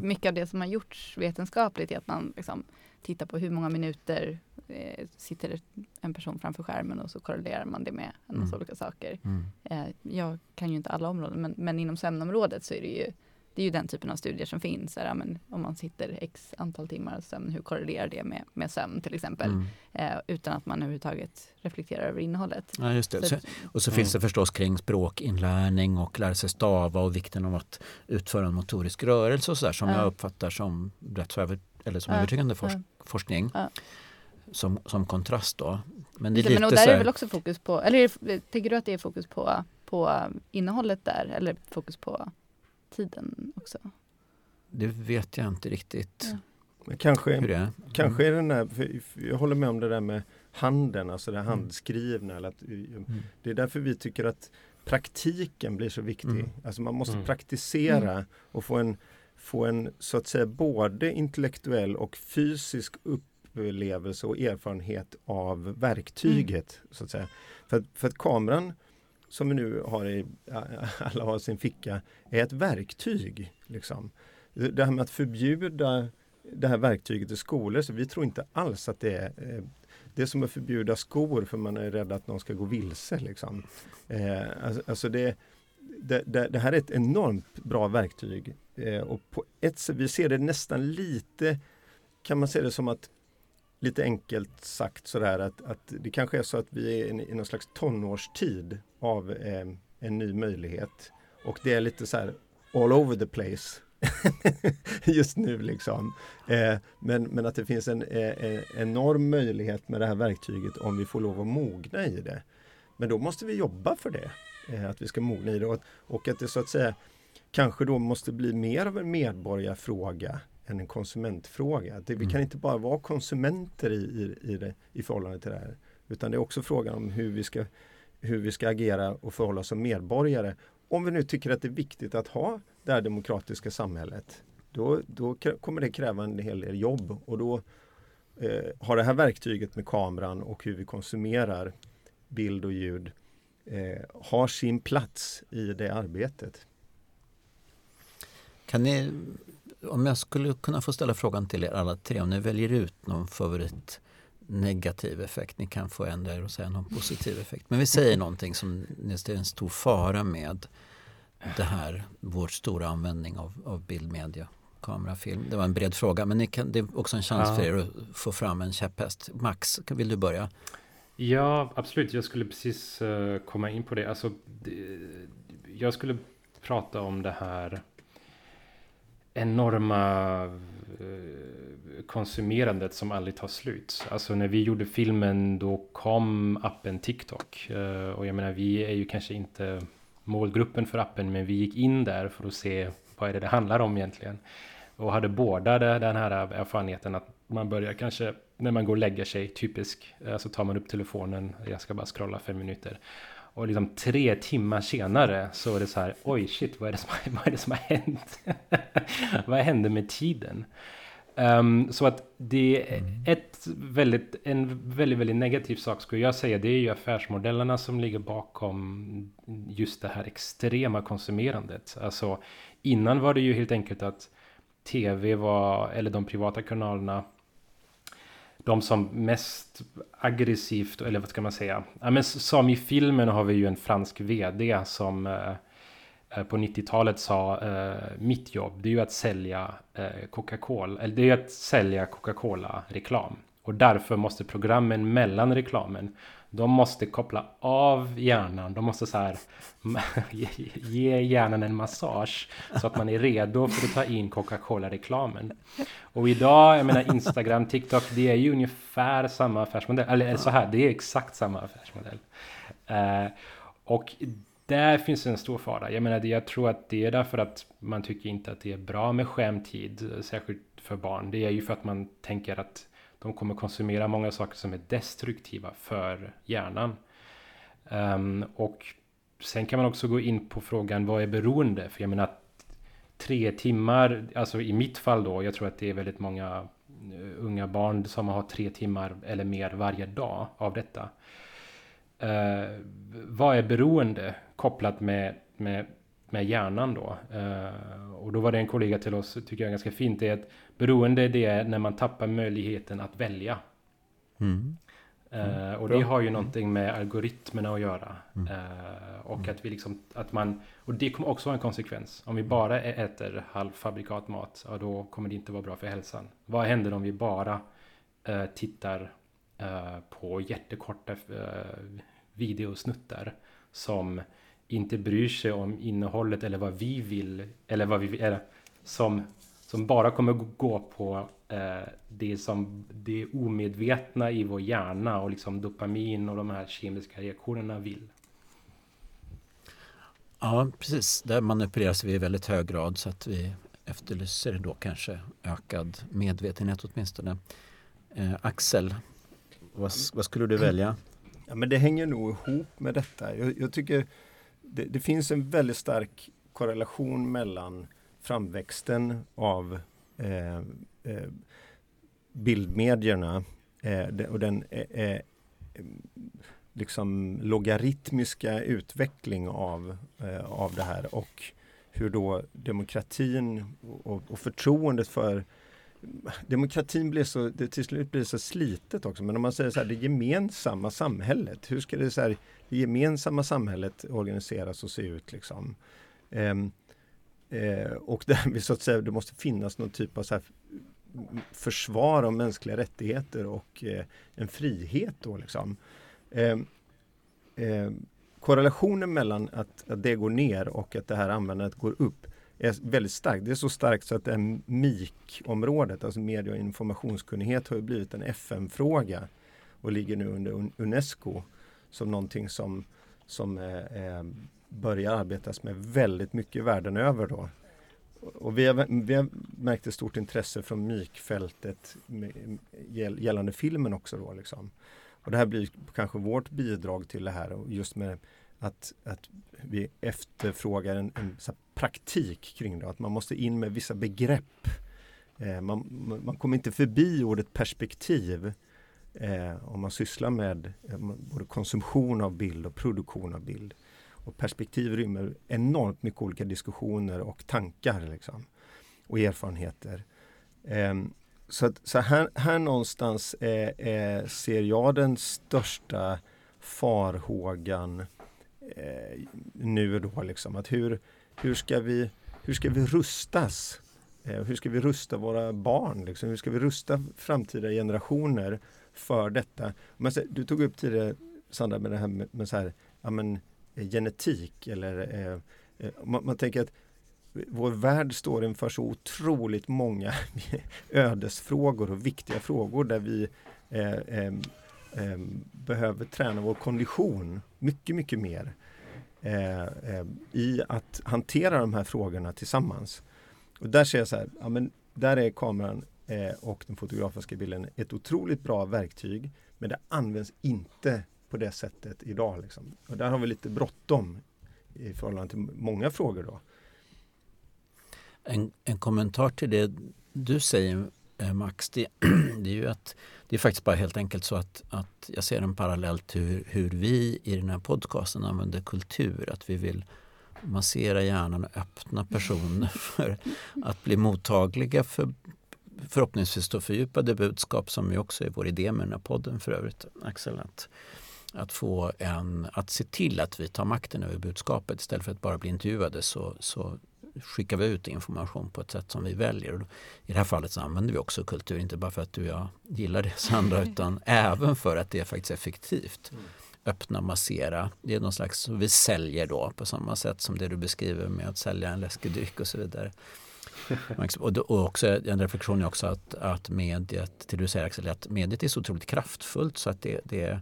mycket av det som har gjorts vetenskapligt är att man liksom, tittar på hur många minuter eh, sitter en person framför skärmen och så korrelerar man det med en massa mm. olika saker. Mm. Eh, jag kan ju inte alla områden, men, men inom sömnområdet så är det ju det är ju den typen av studier som finns. Här, men om man sitter x antal timmar sömn, hur korrelerar det med, med sömn till exempel? Mm. Eh, utan att man överhuvudtaget reflekterar över innehållet. Ja, just det. Så, och så mm. finns det förstås kring språkinlärning och lära sig stava och vikten av att utföra en motorisk rörelse och så där, som ja. jag uppfattar som rätt så över, eller som ja. övertygande forsk ja. forskning. Som, som kontrast då. Men det är lite men och där så här... är väl också fokus på, eller tänker du att det är fokus på, på innehållet där eller fokus på tiden också? Det vet jag inte riktigt. Ja. Men kanske, Hur det är. kanske är den där, jag håller med om det där med handen, alltså det mm. handskrivna. Eller att, mm. Det är därför vi tycker att praktiken blir så viktig. Mm. Alltså man måste mm. praktisera mm. och få en, få en så att säga både intellektuell och fysisk upplevelse och erfarenhet av verktyget. Så att säga. För, för att kameran som vi nu har i, (laughs) alla har sin ficka, är ett verktyg. Liksom. Det här med att förbjuda det här verktyget i skolor, så vi tror inte alls att det är eh, det är som att förbjuda skor för man är rädd att någon ska gå vilse. Liksom. Eh, alltså, alltså det, det, det, det, här är ett enormt bra verktyg eh, och på ett sätt, vi ser det nästan lite, kan man se det som att lite enkelt sagt sådär att, att det kanske är så att vi är i, någon slags tonårstid av eh, en ny möjlighet. Och det är lite så här all over the place (laughs) just nu liksom. Eh, men, men att det finns en eh, enorm möjlighet med det här verktyget om vi får lov att mogna i det. Men då måste vi jobba för det, eh, att vi ska mogna i det och, och att det så att säga kanske då måste bli mer av en medborgarfråga än en konsumentfråga. Det, vi kan mm. inte bara vara konsumenter i, i, i, det, i förhållande till det här. Utan det är också frågan om hur vi ska, hur vi ska agera och förhålla oss som medborgare. Om vi nu tycker att det är viktigt att ha det här demokratiska samhället. Då, då kommer det kräva en hel del jobb och då eh, har det här verktyget med kameran och hur vi konsumerar bild och ljud eh, har sin plats i det arbetet. Kan ni om jag skulle kunna få ställa frågan till er alla tre, om ni väljer ut någon favorit negativ effekt. Ni kan få ändra er och säga någon positiv effekt. Men vi säger någonting som det är en stor fara med det här, vår stora användning av, av bildmedia, kamerafilm. Det var en bred fråga men kan, det är också en chans ja. för er att få fram en käpphäst. Max, vill du börja? Ja, absolut. Jag skulle precis uh, komma in på det. Alltså, jag skulle prata om det här enorma eh, konsumerandet som aldrig tar slut. Alltså när vi gjorde filmen då kom appen TikTok. Eh, och jag menar vi är ju kanske inte målgruppen för appen men vi gick in där för att se vad är det det handlar om egentligen. Och hade båda den här erfarenheten att man börjar kanske när man går och lägger sig, typisk, eh, så tar man upp telefonen, jag ska bara scrolla fem minuter. Och liksom tre timmar senare så är det så här, oj shit, vad är det som, (laughs) vad är det som har hänt? (laughs) vad hände med tiden? Um, så att det är mm. ett väldigt, en väldigt, väldigt negativ sak skulle jag säga. Det är ju affärsmodellerna som ligger bakom just det här extrema konsumerandet. Alltså innan var det ju helt enkelt att tv var, eller de privata kanalerna de som mest aggressivt, eller vad ska man säga? Ja, men som i filmen har vi ju en fransk vd som eh, eh på 90-talet sa eh, mitt jobb det är ju att sälja eh, Coca-Cola, eller det är ju att sälja Coca-Cola reklam. Och därför måste programmen mellan reklamen de måste koppla av hjärnan. De måste så här (laughs) ge hjärnan en massage så att man är redo för att ta in Coca-Cola-reklamen. Och idag, jag menar Instagram, TikTok, det är ju ungefär samma affärsmodell. Eller så här, det är exakt samma affärsmodell. Uh, och där finns en stor fara. Jag menar, jag tror att det är därför att man tycker inte att det är bra med skärmtid, särskilt för barn. Det är ju för att man tänker att de kommer konsumera många saker som är destruktiva för hjärnan. Um, och sen kan man också gå in på frågan vad är beroende? För jag menar tre timmar, alltså i mitt fall då, jag tror att det är väldigt många eh, unga barn som har tre timmar eller mer varje dag av detta. Uh, vad är beroende kopplat med, med, med hjärnan då? Uh, och då var det en kollega till oss, tycker jag ganska fint, det är att beroende det är när man tappar möjligheten att välja. Mm. Uh, och det har ju någonting med algoritmerna att göra. Mm. Uh, och mm. att vi liksom, att man, och det kommer också ha en konsekvens. Om vi bara äter halvfabrikatmat, ja, då kommer det inte vara bra för hälsan. Vad händer om vi bara uh, tittar på jättekorta videosnuttar som inte bryr sig om innehållet eller vad vi vill, eller vad vi eller som, som bara kommer gå på eh, det som det omedvetna i vår hjärna och liksom dopamin och de här kemiska reaktionerna vill. Ja, precis. Där manipuleras vi i väldigt hög grad så att vi efterlyser då kanske ökad medvetenhet åtminstone. Eh, Axel, vad, vad, skulle du välja? Ja, men det hänger nog ihop med detta. Jag, jag tycker det, det, finns en väldigt stark korrelation mellan framväxten av eh, eh, bildmedierna eh, och den eh, eh, liksom logaritmiska utveckling av, eh, av det här och hur då demokratin och, och förtroendet för demokratin blir så, det till slut blir så slitet också. Men om man säger så här, det gemensamma samhället. Hur ska det, så här, det gemensamma samhället organiseras och se ut liksom? Um, eh, och där vi så att säga, det måste finnas någon typ av så här försvar av mänskliga rättigheter och eh, en frihet då liksom. Eh, eh, korrelationen mellan att, att det går ner och att det här användandet går upp är väldigt starkt. Det är så starkt så att det MIK-området, alltså medie och informationskunnighet, har blivit en FN-fråga och ligger nu under Unesco som någonting som, som eh, eh börjar arbetas med väldigt mycket världen över. Då. Och vi har, vi har märkt ett stort intresse från MIK-fältet gällande filmen också. Då, liksom. Och det här blir kanske vårt bidrag till det här just med att, att vi efterfrågar en, en praktik kring det. Att man måste in med vissa begrepp. Eh, man, man kommer inte förbi ordet perspektiv eh, om man sysslar med eh, både konsumtion av bild och produktion av bild. Och perspektiv rymmer enormt mycket olika diskussioner och tankar liksom, och erfarenheter. Eh, så, att, så här, här någonstans eh, eh, ser jag den största farhågan eh, nu då liksom. Att hur, hur, ska vi, hur ska vi rustas? Eh, hur ska vi rusta våra barn? Liksom? Hur ska vi rusta framtida generationer för detta? Men, alltså, du tog upp tidigare Sandra med det här med, med så här, ja, men, eh, genetik eller eh, eh, man, man tänker att vår värld står inför så otroligt många (laughs) ödesfrågor och viktiga frågor där vi eh, eh, behöver träna vår kondition mycket, mycket mer Eh, eh, i att hantera de här frågorna tillsammans. Och där ser jag så här, ja, men där är kameran eh, och den fotografiska bilden ett otroligt bra verktyg men det används inte på det sättet idag. Liksom. Och där har vi lite bråttom i förhållande till många frågor. Då. En, en kommentar till det du säger Eh, Max, det, (clears throat) det, är ju att det är faktiskt bara helt enkelt så att, att jag ser en parallell till hur, hur vi i den här podcasten använder kultur. Att vi vill massera hjärnan och öppna personer (laughs) för att bli mottagliga för förhoppningsvis då fördjupade budskap som ju också är vår idé med den här podden för övrigt, Axel. Att, att, få en, att se till att vi tar makten över budskapet istället för att bara bli intervjuade så, så skickar vi ut information på ett sätt som vi väljer. I det här fallet så använder vi också kultur, inte bara för att du och jag gillar det Sandra, utan även för att det är faktiskt effektivt. Mm. Öppna, massera. Det är någon slags, vi säljer då på samma sätt som det du beskriver med att sälja en läskedryck och så vidare. (laughs) och, också en reflektion är också att, att mediet, till du säger Axel, att mediet är så otroligt kraftfullt så att det, det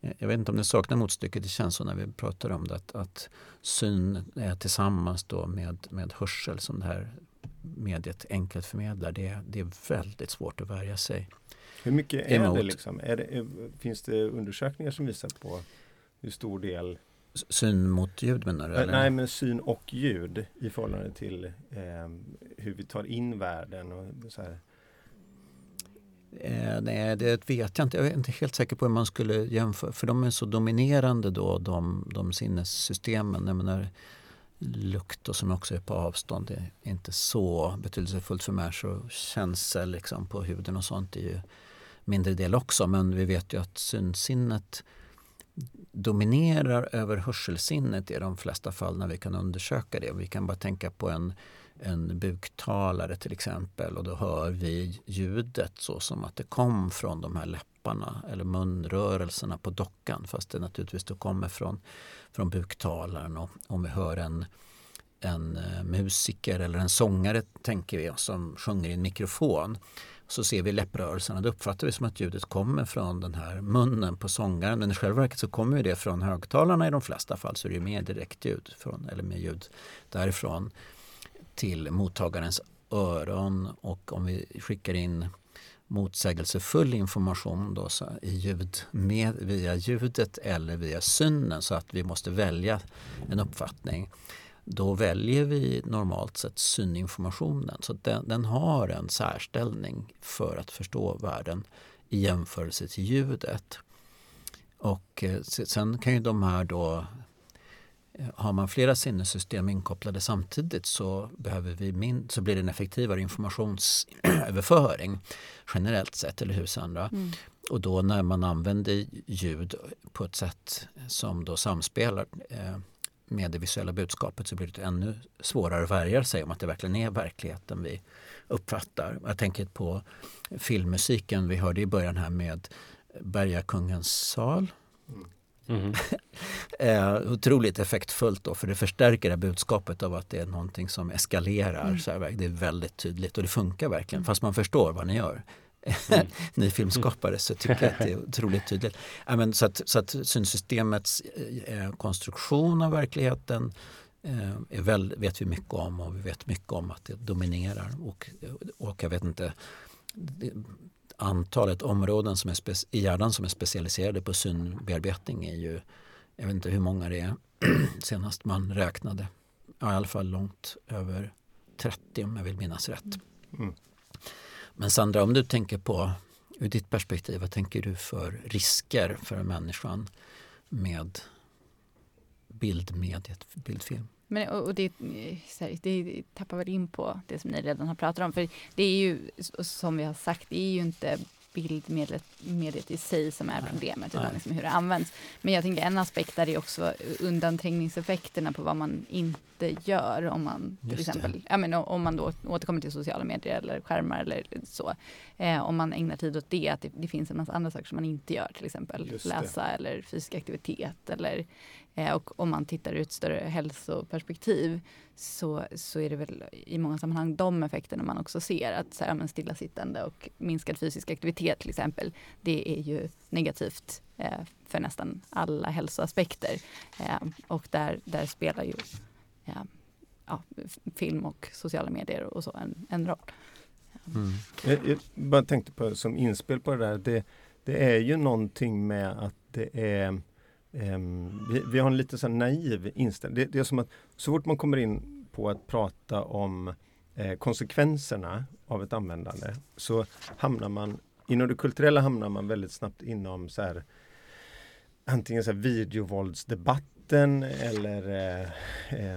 jag vet inte om det saknar motstycke till känns så när vi pratar om det att, att syn är tillsammans då med, med hörsel som det här mediet enkelt förmedlar. Det, det är väldigt svårt att värja sig Hur mycket är emot. det? Liksom? Är det finns det undersökningar som visar på hur stor del Syn mot ljud menar du? Eller? Nej, men syn och ljud i förhållande till eh, hur vi tar in världen. Och så här. Eh, nej, det vet jag inte. Jag är inte helt säker på hur man skulle jämföra. För de är så dominerande då, de, de sinnessystemen. Jag menar, lukt och som också är på avstånd det är inte så betydelsefullt för människor. Känsel liksom på huden och sånt är ju mindre del också. Men vi vet ju att synsinnet dominerar över hörselsinnet i de flesta fall när vi kan undersöka det. Vi kan bara tänka på en, en buktalare till exempel och då hör vi ljudet så som att det kom från de här läpparna eller munrörelserna på dockan fast det naturligtvis då kommer från, från buktalaren. Och om vi hör en, en eh, musiker eller en sångare tänker vi som sjunger i en mikrofon så ser vi läpprörelserna. Då uppfattar vi som att ljudet kommer från den här munnen på sångaren. Men i själva verket så kommer det från högtalarna i de flesta fall. Så det är mer direktljud från, eller med ljud därifrån till mottagarens öron. Och om vi skickar in motsägelsefull information då, så i ljud med, via ljudet eller via synen så att vi måste välja en uppfattning då väljer vi normalt sett syninformationen. Så den, den, har en särställning för att förstå världen i jämförelse till ljudet. Och eh, sen kan ju de här då har man flera sinnessystem inkopplade samtidigt så, behöver vi min, så blir det en effektivare informationsöverföring generellt sett, eller hur Sandra? Mm. Och då när man använder ljud på ett sätt som då samspelar eh, med det visuella budskapet så blir det ännu svårare att värja sig om att det verkligen är verkligheten vi uppfattar. Jag tänker på filmmusiken vi hörde i början här med Bergakungens sal. Mm. (laughs) eh, otroligt effektfullt då för det förstärker det budskapet av att det är någonting som eskalerar. Mm. Så här, det är väldigt tydligt och det funkar verkligen mm. fast man förstår vad ni gör. Mm. (laughs) ny filmskapare så tycker jag att det är (laughs) otroligt tydligt. Ja, men så, att, så att synsystemets eh, konstruktion av verkligheten eh, är väl, vet vi mycket om och vi vet mycket om att det dominerar. Och, och jag vet inte det, antalet områden som är i hjärnan som är specialiserade på synbearbetning är ju, jag vet inte hur många det är (clears throat) senast man räknade. Ja, I alla fall långt över 30 om jag vill minnas rätt. Mm. Men Sandra, om du tänker på ur ditt perspektiv, vad tänker du för risker för människan med bildmediet, bildfilm? Men, och det, det tappar väl in på det som ni redan har pratat om. För det är ju, som vi har sagt, det är ju inte bildmediet i sig som är problemet, utan liksom hur det används. Men jag tänker en aspekt där är också undanträngningseffekterna på vad man inte gör om man till Just exempel, ja, men, om man då återkommer till sociala medier eller skärmar eller så. Eh, om man ägnar tid åt det, att det, det, finns en massa andra saker som man inte gör, till exempel läsa eller fysisk aktivitet eller Eh, och om man tittar ur ett större hälsoperspektiv så, så är det väl i många sammanhang de effekterna man också ser. Att så här, men stillasittande och minskad fysisk aktivitet till exempel, det är ju negativt eh, för nästan alla hälsoaspekter. Eh, och där, där spelar ju ja, film och sociala medier och så en, en roll. Mm. Jag, jag, bara tänkte på som inspel på det där, det, det är ju någonting med att det är Um, vi, vi, har en lite så naiv inställning. Det, det, är som att så fort man kommer in på att prata om eh, konsekvenserna av ett användande så hamnar man inom det kulturella hamnar man väldigt snabbt inom så här, antingen så här videovåldsdebatten eller eh, (laughs)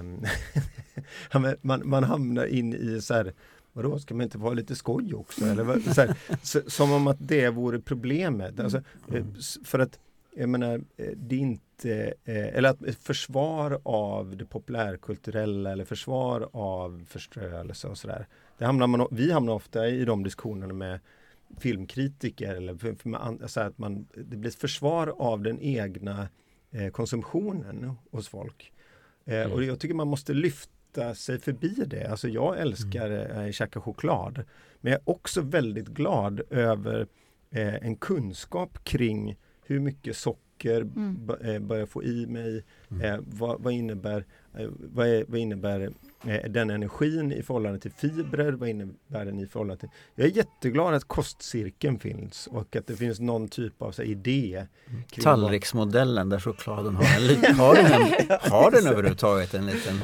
eh, man, man hamnar in i så här Vadå, ska man inte få ha lite skoj också? Eller, så här, så, som om att det vore problemet. Alltså, eh, för att jag menar, eh, det är inte, eh, eller att försvar av det populärkulturella eller försvar av förströelse och sådär. Det hamnar man, vi hamnar ofta i de diskussionerna med filmkritiker eller för, för så att man, det blir försvar av den egna eh, konsumtionen hos folk. Mm. Och jag tycker man måste lyfta sig förbi det. Alltså jag älskar mm. käka choklad. Men jag är också väldigt glad över en kunskap kring hur mycket socker Mm. eh, börja få i mig. Mm. Eh, vad, vad innebär, vad, är, vad innebär eh, den energin i förhållande till fibrer? Vad innebär den i förhållande till... Jag är jätteglad att kostcirkeln finns och att det finns någon typ av så, här, idé. Tallriksmodellen där chokladen har en liten... (laughs) Har den, en, har den överhuvudtaget en liten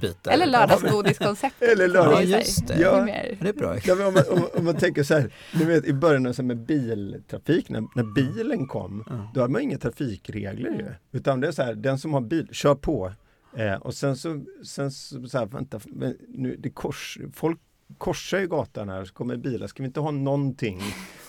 bit där? Eller lördagsgodiskonceptet. Eller lördags- Ja, just det. Ja. Det är bra. Ja, men om, man, om, om man tänker så här, ni vet i början så med biltrafik, när, när bilen kom, Ja. då hade man inga trafikregler ju. Utan det är så här, den som har bil, kör på. Eh, och sen så, sen så, så här, vänta, men nu, det kors, folk korsar ju gatan här, så kommer bilar, ska vi inte ha någonting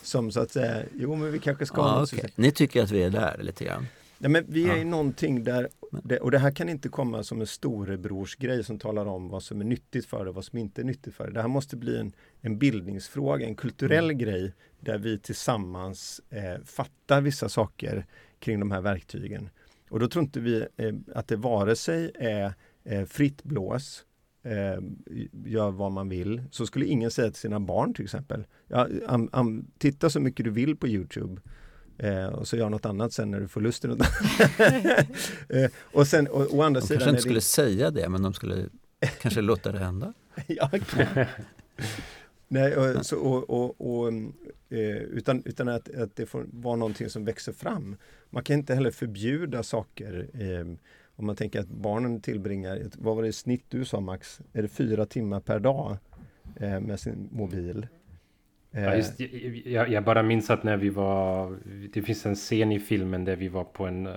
som så att säga, jo men vi kanske ska ha Ja, något okej. Ni tycker att vi är där lite grann? Nej, men vi är Ja. i någonting där, det, och det här kan inte komma som en storebrorsgrej som talar om vad som är nyttigt för det och vad som inte är nyttigt för det. Det här måste bli en, en bildningsfråga, en kulturell Mm. grej där vi tillsammans eh, fattar vissa saker kring de här verktygen. Och då tror inte vi eh, att det vare sig är eh, fritt blås, eh, gör vad man vill, så skulle ingen säga till sina barn till exempel. Ja, am, am, titta så mycket du vill på Youtube Eh, och så gör något annat sen när du får lust till något annat. (laughs) eh, och sen å, å andra De sidan kanske är inte skulle säga det, men de skulle kanske låta det hända. (laughs) ja. Nej, och, så, och, och, och, eh, utan, utan att, att det får vara någonting som växer fram. Man kan inte heller förbjuda saker. Eh, om man tänker att barnen tillbringar, vad var det i snitt du sa Max? Är det fyra timmar per dag eh, med sin mobil? Ja, just, jag, jag, bara minns att när vi var, det finns en scen i filmen där vi var på en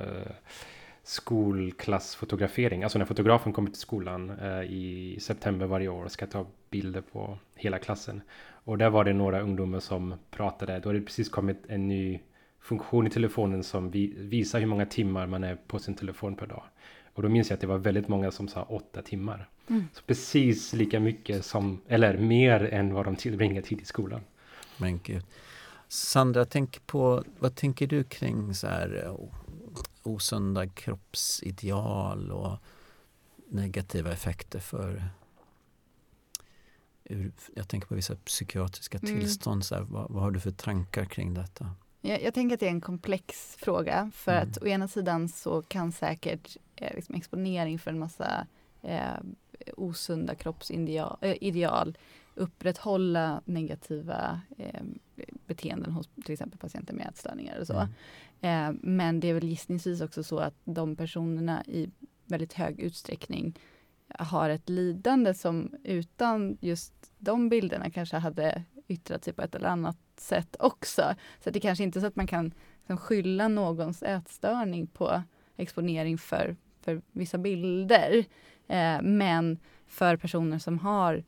skolklassfotografering, alltså när fotografen kommer till skolan eh, i september varje år och ska ta bilder på hela klassen. Och där var det några ungdomar som pratade, då har det precis kommit en ny funktion i telefonen som vi, visar hur många timmar man är på sin telefon per dag. Och då minns jag att det var väldigt många som sa åtta timmar. Mm. Så precis lika mycket som, eller mer än vad de tillbringar tid i skolan. Men gud. Sandra, tänk på, vad tänker du kring så här eh, osunda kroppsideal och negativa effekter för jag tänker på vissa psykiatriska Mm. tillstånd. Så här, vad, vad har du för tankar kring detta? Jag, jag tänker att det är en komplex fråga för Mm. att å ena sidan så kan säkert eh, liksom exponering för en massa eh, osunda kroppsideal eh, ideal upprätthålla negativa eh, beteenden hos till exempel patienter med ätstörningar och så. Mm. Eh, men det är väl gissningsvis också så att de personerna i väldigt hög utsträckning har ett lidande som utan just de bilderna kanske hade yttrat sig på ett eller annat sätt också. Så att det kanske inte är så att man kan liksom skylla någons ätstörning på exponering för, för vissa bilder. Eh, men för personer som har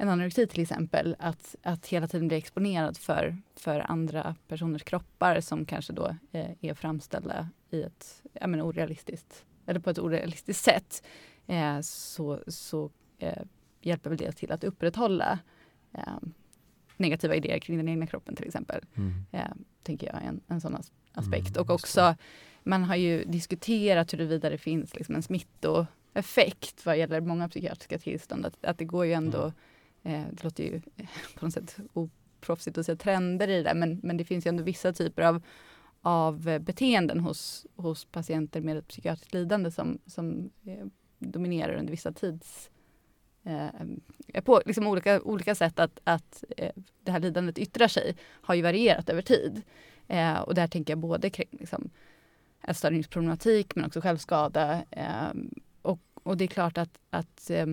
en anorexi till exempel, att, att hela tiden bli exponerad för, för andra personers kroppar som kanske då eh, är framställda i ett ja, men orealistiskt, eller på ett orealistiskt sätt, eh, så, så eh, hjälper väl det till att upprätthålla eh, negativa idéer kring den egna kroppen till exempel. Mm. Eh, tänker jag är en, en sån as- aspekt. Mm, och också, man har ju diskuterat huruvida det finns liksom en smittoeffekt vad gäller många psykiatriska tillstånd. Att, att det går ju ändå, eh, Eh, det låter ju eh, på något sätt oproffsigt att säga trender i det där, men, men det finns ju ändå vissa typer av, av beteenden hos, hos patienter med ett psykiatriskt lidande som, som eh, dominerar under vissa tids eh, eh, på liksom olika, olika sätt att, att eh, det här lidandet yttrar sig har ju varierat över tid. Eh, och där tänker jag både kring liksom, ätstörningsproblematik men också självskada. Eh, och, och det är klart att, att eh,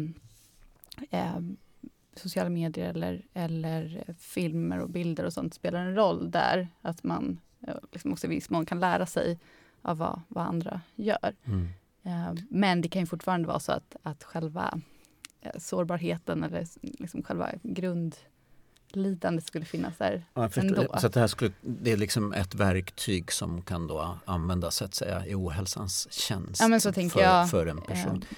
sociala medier eller, eller filmer och bilder och sånt spelar en roll där. Att man eh, liksom också i viss mån kan lära sig av vad, vad andra gör. Mm. Eh, Men det kan ju fortfarande vara så att, att själva eh, sårbarheten eller liksom själva grundlidandet skulle finnas där. Ja. Ändå. Så det, här skulle, det är liksom ett verktyg som kan då användas så att säga, i ohälsans tjänst Ja, för, för en person. Eh,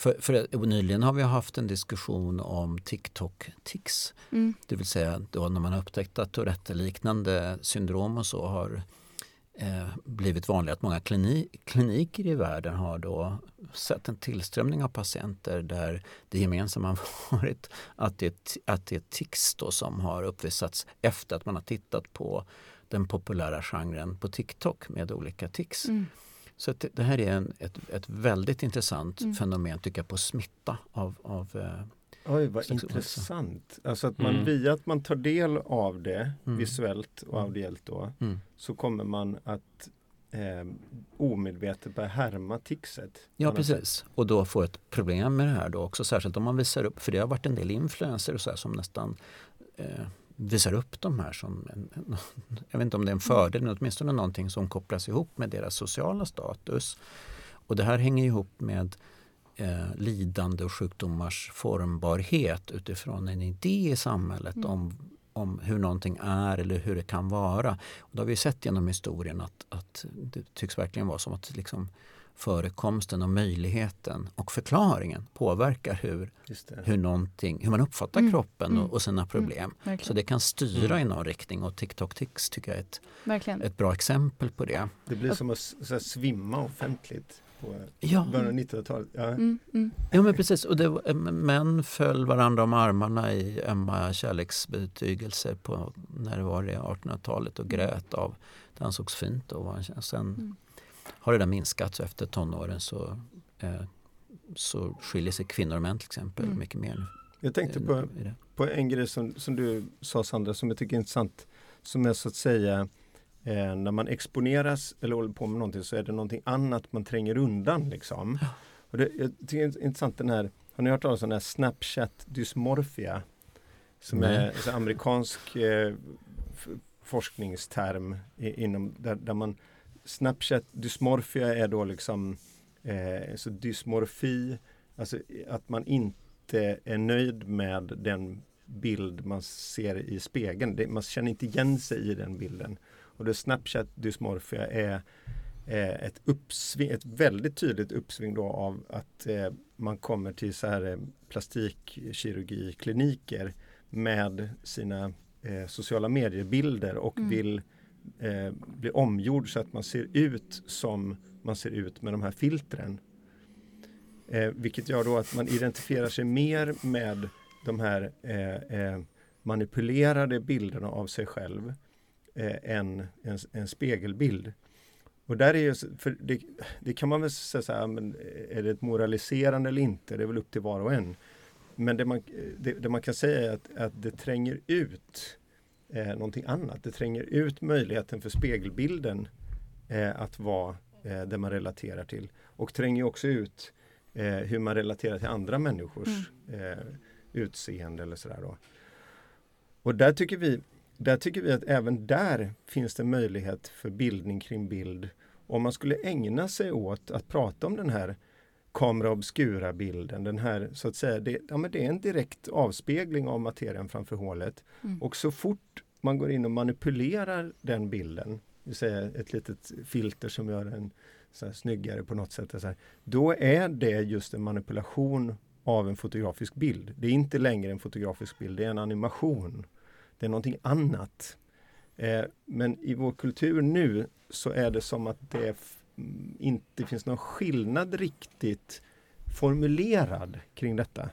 För, för nyligen har vi haft en diskussion om TikTok-tics. Mm. Det vill säga då när man har upptäckt att Tourette-liknande syndrom och så har eh, blivit vanligt att många klini kliniker i världen har då sett en tillströmning av patienter där det gemensamma har varit att det, att det är tics som har uppvisats efter att man har tittat på den populära genren på TikTok med olika tics. Mm. Så att det- här är en, ett, ett väldigt intressant Mm. fenomen tycker jag på smitta av, av eh, Oj, vad slags intressant. Alltså att man Mm. via att man tar del av det Mm. visuellt och audiellt då mm. så kommer man att eh, omedvetet börja härma tixet. Ja precis. Och då få ett problem med det här då också. Särskilt om man visar upp, för det har varit en del influencers och så här som nästan eh, visar upp de här som en, en, jag vet inte om det är en fördel men åtminstone någonting som kopplas ihop med deras sociala status. Och det här hänger ihop med eh, lidande och sjukdomars formbarhet utifrån en idé i samhället Mm. om, om hur någonting är eller hur det kan vara. Och då har vi sett genom historien att, att det tycks verkligen vara som att liksom förekomsten och möjligheten och förklaringen påverkar hur, hur, någonting, hur man uppfattar Mm. kroppen Mm. och, och sina problem. Verkligen. Så det kan styra Mm. i någon riktning och TikTok Tix tycker jag är ett, Verkligen. ett bra exempel på det. Det blir som att så här, svimma offentligt på Ja, början av 1900-talet. Ja. Mm, mm. ja men precis. Och det, eh, män föll varandra om armarna i ömma kärleksbetygelser på när det var det 1800-talet och grät av det ansågs fint. Och sen Mm. Har det där minskat så efter tonåren så, eh, så skiljer sig kvinnor och män till exempel Mm. mycket mer. Jag tänkte på, i det. på en grej som, som du sa Sandra som jag tycker är intressant. Som är så att säga eh, när man exponeras eller håller på med någonting så är det någonting annat man tränger undan. Liksom. Ja. Och det, jag tycker det är intressant den här, har ni hört talas om den här Snapchat dysmorphia? Som Nej. är en amerikansk eh, forskningsterm i, inom där, där man Snapchat dysmorphia är då liksom eh, så dysmorfi, alltså att man inte är nöjd med den bild man ser i spegeln. Det, man känner inte igen sig i den bilden. Och det Snapchat dysmorphia är eh, ett, uppsving, ett väldigt tydligt uppsving då av att eh, man kommer till så här eh, plastikkirurgikliniker med sina eh, sociala mediebilder och Mm. vill eh, bli omgjord så att man ser ut som man ser ut med de här filtren. Eh, vilket gör då att man identifierar sig mer med de här eh, eh, manipulerade bilderna av sig själv eh, än en, en spegelbild. Och där är ju, för det, det kan man väl säga så här, men eh, är det ett moraliserande eller inte? Det är väl upp till var och en. Men det man, eh, det, det man kan säga är att, att det tränger ut eh, någonting annat. Det tränger ut möjligheten för spegelbilden eh, att vara eh, det man relaterar till. Och tränger också ut eh, hur man relaterar till andra människors eh, utseende eller sådär då. Och där tycker vi där tycker vi att även där finns det möjlighet för bildning kring bild. Om man skulle ägna sig åt att prata om den här kamera obscura bilden, den här så att säga, det, ja, men det är en direkt avspegling av materien framför hålet. Mm. Och så fort man går in och manipulerar den bilden, det säga ett litet filter som gör den så här snyggare på något sätt, så här, då är det just en manipulation av en fotografisk bild. Det är inte längre en fotografisk bild, det är en animation. Det är någonting annat. Eh, men i vår kultur nu så är det som att det inte finns någon skillnad riktigt formulerad kring detta.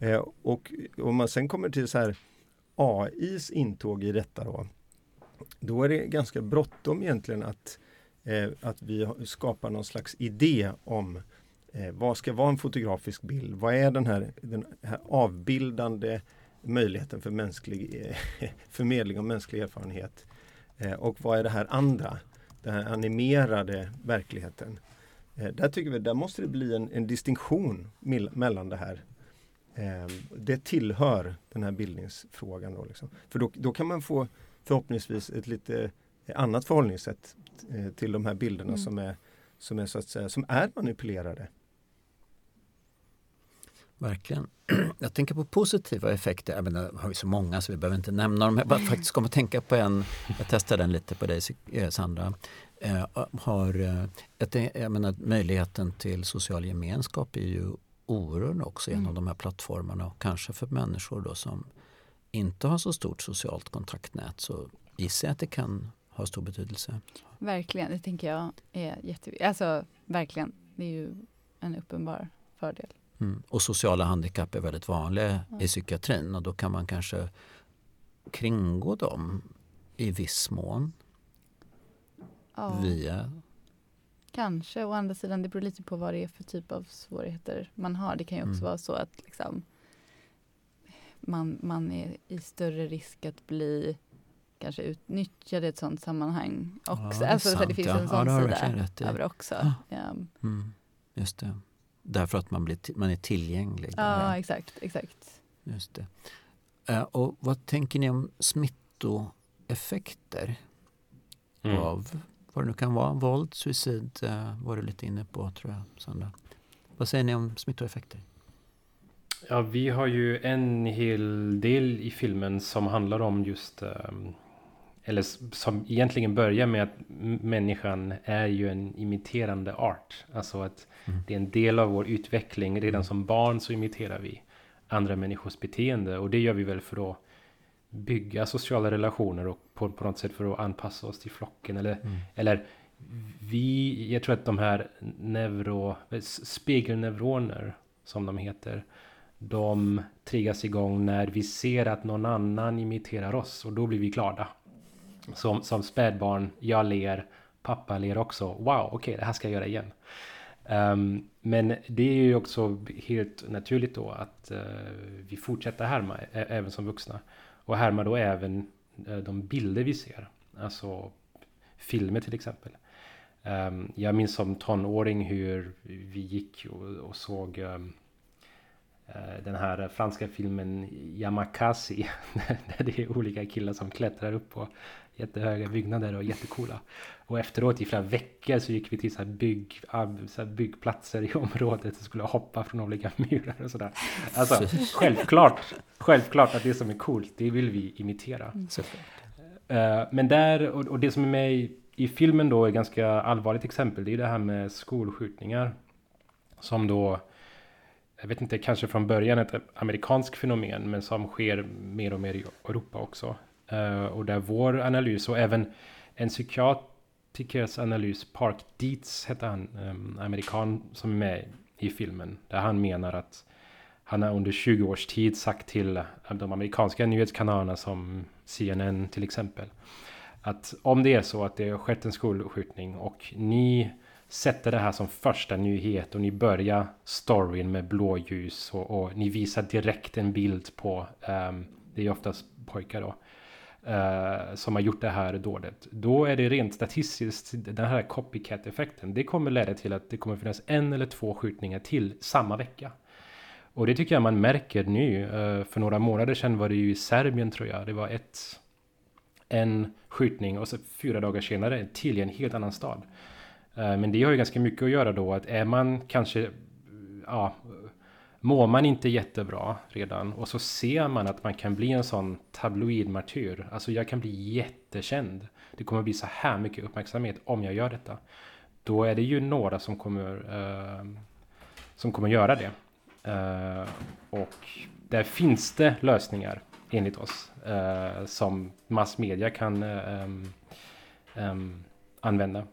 Eh, och om man sen kommer till så här AIs intåg i detta då, då är det ganska bråttom egentligen att, eh, att vi skapar någon slags idé om eh, vad ska vara en fotografisk bild? Vad är den här, den här avbildande möjligheten för mänsklig eh, (laughs) förmedling av mänsklig erfarenhet? Eh, och vad är det här andra? Den här animerade verkligheten. Eh, där tycker vi där måste det bli en, en distinktion mellan det här. Eh, det tillhör den här bildningsfrågan. Då, liksom. För då, då kan man få förhoppningsvis ett lite annat förhållningssätt eh, till de här bilderna Mm. som, är, som, är, så att säga, som är manipulerade. Verkligen. (clears throat) Jag tänker på positiva effekter. Jag menar, har vi så många så vi behöver inte nämna dem. Jag bara faktiskt kommer att tänka på en, jag testade den lite på dig eh, Sandra. Eh, har, eh, ett, jag menar, möjligheten till social gemenskap är ju oerhörd också genom Mm. de här plattformarna och kanske för människor då som inte har så stort socialt kontaktnät så gissar jag att det kan ha stor betydelse. Verkligen, det tänker jag är jätteviktigt. Alltså verkligen, det är ju en uppenbar fördel. Mm. Och sociala handikapp är väldigt vanliga Ja. i psykiatrin och då kan man kanske kringgå dem i viss mån. Ja, Via... kanske. Å andra sidan, det beror lite på vad det är för typ av svårigheter man har. Det kan ju också Mm. vara så att liksom, man, man är i större risk att bli kanske utnyttjad i ett sådant sammanhang också. det är alltså, så sant, det finns ja. en Ja, sån det du sida över det också. Ja. Ja. Mm, just det. Därför att man, blir man är tillgänglig. ja, exakt, exakt. Just det. Eh, och vad tänker ni om smittoeffekter Mm. av vad det nu kan vara? Våld, suicid eh, var du lite inne på tror jag, Sandra. Vad säger ni om smittoeffekter? Ja, vi har ju en hel del i filmen som handlar om just ehm, eller som egentligen börjar med att människan är ju en imiterande art. Alltså att Mm. det är en del av vår utveckling. Redan som barn så imiterar vi andra människors beteende och det gör vi väl för att bygga sociala relationer och på, på något sätt för att anpassa oss till flocken eller Mm. eller vi, jag tror att de här neuro, spegelneuroner som de heter, de triggas igång när vi ser att någon annan imiterar oss och då blir vi glada. Som, som spädbarn, jag ler, pappa ler också. Wow, okej, det här ska jag göra igen. Um, men det är ju också helt naturligt då att uh, vi fortsätter härma, ä- även som vuxna. Och härma då även uh, de bilder vi ser. Alltså filmer till exempel. Um, jag minns som tonåring hur vi gick och, och såg um, den här franska filmen Yamakasi. (laughs) där det är olika killar som klättrar upp på jättehöga byggnader och jättecoola. Och efteråt i flera veckor så gick vi till så här, bygg, så här byggplatser i (laughs) området och skulle hoppa från olika (laughs) murar och sådär. Alltså självklart, självklart att det som är coolt, det vill vi imitera. Såklart. Eh, men där, och, det som är med i, filmen då är ganska allvarligt exempel. Det är det här med skolskjutningar. Som då, jag vet inte, kanske från början ett amerikanskt fenomen. Men som sker mer och mer i Europa också. Eh, och där vår analys och även en psykiatrikers analys, Park Dietz hette han, um, amerikan som är med i filmen. Där han menar att han har under 20 års tid sagt till eh, de amerikanska nyhetskanalerna som CNN till exempel. Att om det är så att det har skett en skolskjutning och ni sätter det här som första nyhet och ni börjar storyn med blåljus och, och ni visar direkt en bild på, um, det är oftast pojkar då, eh, som har gjort det här dådet. Då är det rent statistiskt, den här copycat-effekten, det kommer leda till att det kommer finnas en eller två skjutningar till samma vecka. Och det tycker jag man märker nu. Eh, För några månader sedan var det ju i Serbien tror jag. Det var ett, en skjutning och så fyra dagar senare till i en helt annan stad. Eh, Men det har ju ganska mycket att göra då att är man kanske, ja, mår man inte jättebra redan och så ser man att man kan bli en sån tabloidmartyr. Alltså jag kan bli jättekänd. Det kommer bli så här mycket uppmärksamhet om jag gör detta. Då är det ju några som kommer, eh, som kommer göra det. Eh, och där finns det lösningar enligt oss eh, som massmedia kan eh, eh, eh, använda.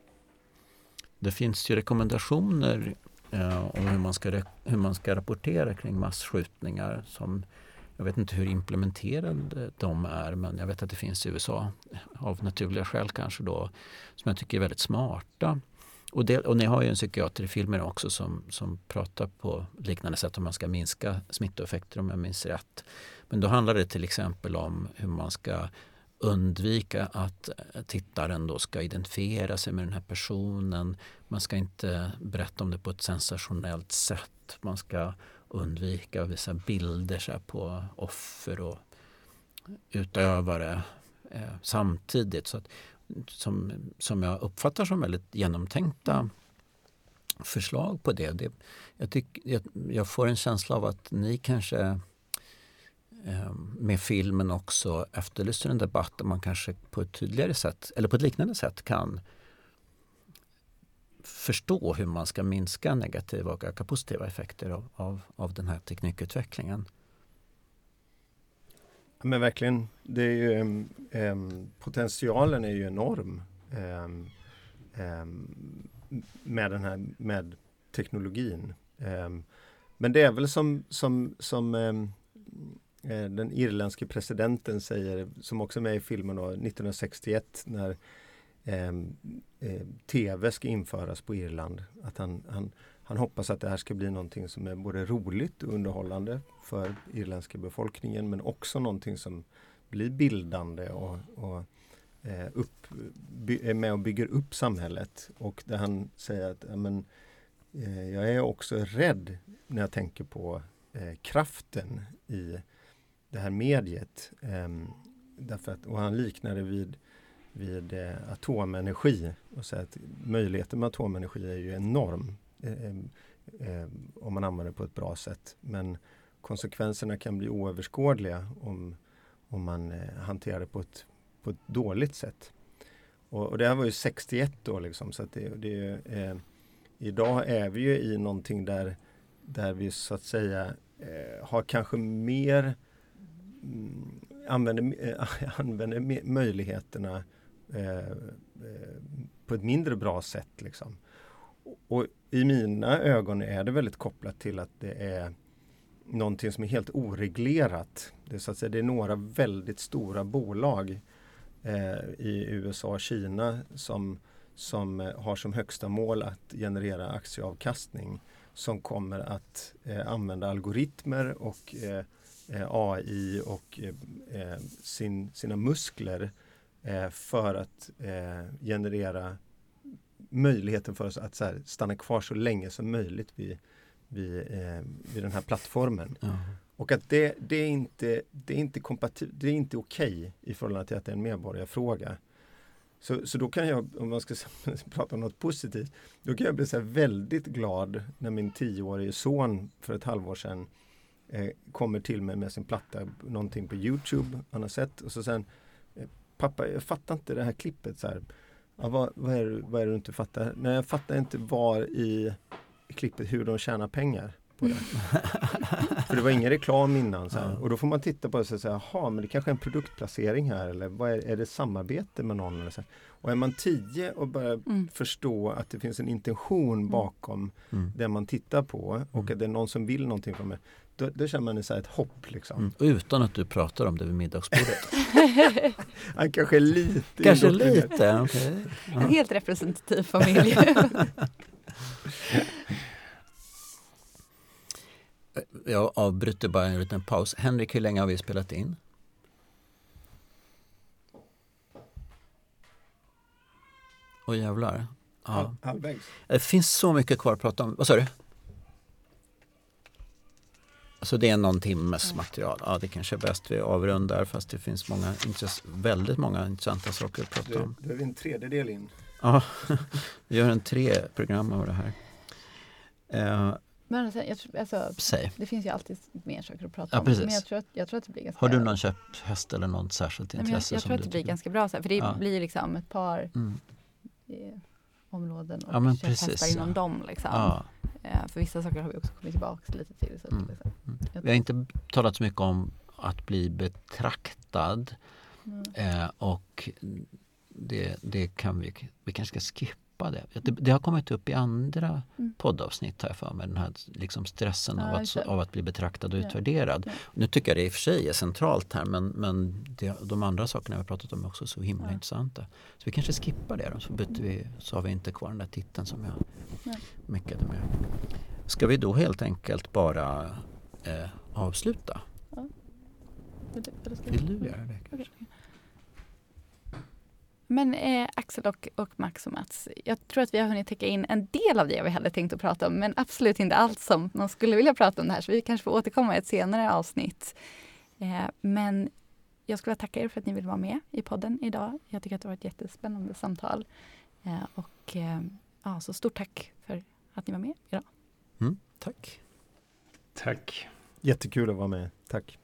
Det finns ju rekommendationer eh, om hur man, ska, hur man ska rapportera kring massskjutningar. Som, jag vet inte hur implementerade de är men jag vet att det finns i USA av naturliga skäl kanske då som jag tycker är väldigt smarta. Och, det, och ni har ju en psykiater i filmen också som, som pratar på liknande sätt om man ska minska smittoeffekter om jag minns rätt. Men då handlar det till exempel om hur man ska undvika att eh, tittaren då ska identifiera sig med den här personen. Man ska inte berätta om det på ett sensationellt sätt. Man ska undvika att visa bilder så här på offer och utövare eh, samtidigt. Så att, som, som jag uppfattar som väldigt genomtänkta förslag på det. det jag, tyck, jag, jag får en känsla av att ni kanske Ehm, med filmen också efterlyser en debatt där man kanske på ett tydligare sätt, eller på ett liknande sätt kan förstå hur man ska minska negativa och öka positiva effekter av, av, av den här teknikutvecklingen. Men verkligen, det är ju, um, potentialen är ju enorm um, um, med den här med teknologin. Men det är väl som, som, som Eh, den irländske presidenten säger, som också är med i filmen då, 1961 när ehm, eh, eh, tv ska införas på Irland. Att han, han, han hoppas att det här ska bli någonting som är både roligt och underhållande för irländska befolkningen men också någonting som blir bildande och, och eh, upp, by, är med och bygger upp samhället. Och där han säger att men, eh, jag är också rädd när jag tänker på eh, kraften i det här mediet. Ehm, därför att, och han liknar det vid, vid eh, atomenergi och säger att möjligheten med atomenergi är ju enorm eh, eh, om man använder det på ett bra sätt. Men konsekvenserna kan bli oöverskådliga om, om man eh, hanterar det på ett, på ett dåligt sätt. Och, och det här var ju 61 då liksom så att det, det eh, Idag är vi ju i någonting där, där vi så att säga eh, har kanske mer Mm, använder, äh, (laughs) använder möjligheterna eh, eh, på ett mindre bra sätt. Liksom. Och i mina ögon är det väldigt kopplat till att det är någonting som är helt oreglerat. Det är, så att säga, det är några väldigt stora bolag eh, i USA och Kina som, som eh, har som högsta mål att generera aktieavkastning som kommer att eh, använda algoritmer och eh AI och eh, sin, sina muskler för att generera möjligheten för oss att här, stanna kvar så länge som möjligt vid, vid, eh, vid den här plattformen. Mm. Och att det, det, är inte, det är inte det är inte okej okay i förhållande till att det är en medborgarfråga. Så, så då kan jag, om man ska (laughs) prata om något positivt, då kan jag bli så väldigt glad när min tioårige son för ett halvår sedan eh, kommer till mig med sin platta, någonting på Youtube han har sett och så sen eh, Pappa, jag fattar inte det här klippet. Så här. Ja, vad, vad, är det, vad är det du inte fattar? Nej, jag fattar inte var i klippet hur de tjänar pengar. På det. (laughs) För det var ingen reklam innan. Så här. Och då får man titta på det och säga, jaha, men det kanske är en produktplacering här eller vad är, är det samarbete med någon? Eller så här. Och är man tio och börjar mm. förstå att det finns en intention mm. bakom mm. det man tittar på och mm. att det är någon som vill någonting från mig då, då känner man så ett hopp. Liksom. Mm. utan att du pratar om det vid middagsbordet. (laughs) Han kanske är lite Kanske lite, okay. ja. En helt representativ familj. (laughs) Jag avbryter bara en liten paus. Henrik, hur länge har vi spelat in? Åh jävlar. Ja. Halvvägs. Det finns så mycket kvar att prata om. Vad sa du? Så det är någon timmes material. Ja, det kanske är bäst vi avrundar fast det finns många, väldigt många intressanta saker att prata om. Då är vi en tredjedel in. Ja, (laughs) vi gör en tre program av det här. Uh, men alltså, jag tror, alltså, Säg. Det finns ju alltid mer saker att prata ja, om. Precis. Men jag tror, att, jag tror att det blir ganska... Har du någon köpthäst eller något särskilt intresse? jag, jag tror att det blir ganska bra, så här, för det ja. blir liksom ett par mm. eh, områden och ja, köpthästar inom dem. Liksom. Ja. Eh, för vissa saker har vi också kommit tillbaka lite till. Så mm. liksom. mm. Vi har inte talat så mycket om att bli betraktad. Mm. Eh, och det, det kan vi, vi kanske ska skippa det. det. Det, har kommit upp i andra mm. poddavsnitt här för mig, den här liksom stressen ja, av, att, av att bli betraktad och ja. utvärderad. Ja. Nu tycker jag det i och för sig är centralt här men, men det, de andra sakerna vi har pratat om är också så himla intressanta. Så vi kanske skippar det då, så, byter vi, så har vi inte kvar den där titeln som jag ja. mycket med. Ska vi då helt enkelt bara eh, avsluta? Vill du göra det? Kanske? Okay. Men eh, Axel och, och Max och Mats, jag tror att vi har hunnit täcka in en del av det vi hade tänkt att prata om, men absolut inte allt som man skulle vilja prata om det här, så vi kanske får återkomma i ett senare avsnitt. Eh, men jag skulle vilja tacka er för att ni vill vara med i podden idag. Jag tycker att det var ett jättespännande samtal. Eh, och eh, ja, så stort tack för att ni var med idag. Mm, tack. Tack. Jättekul att vara med. Tack.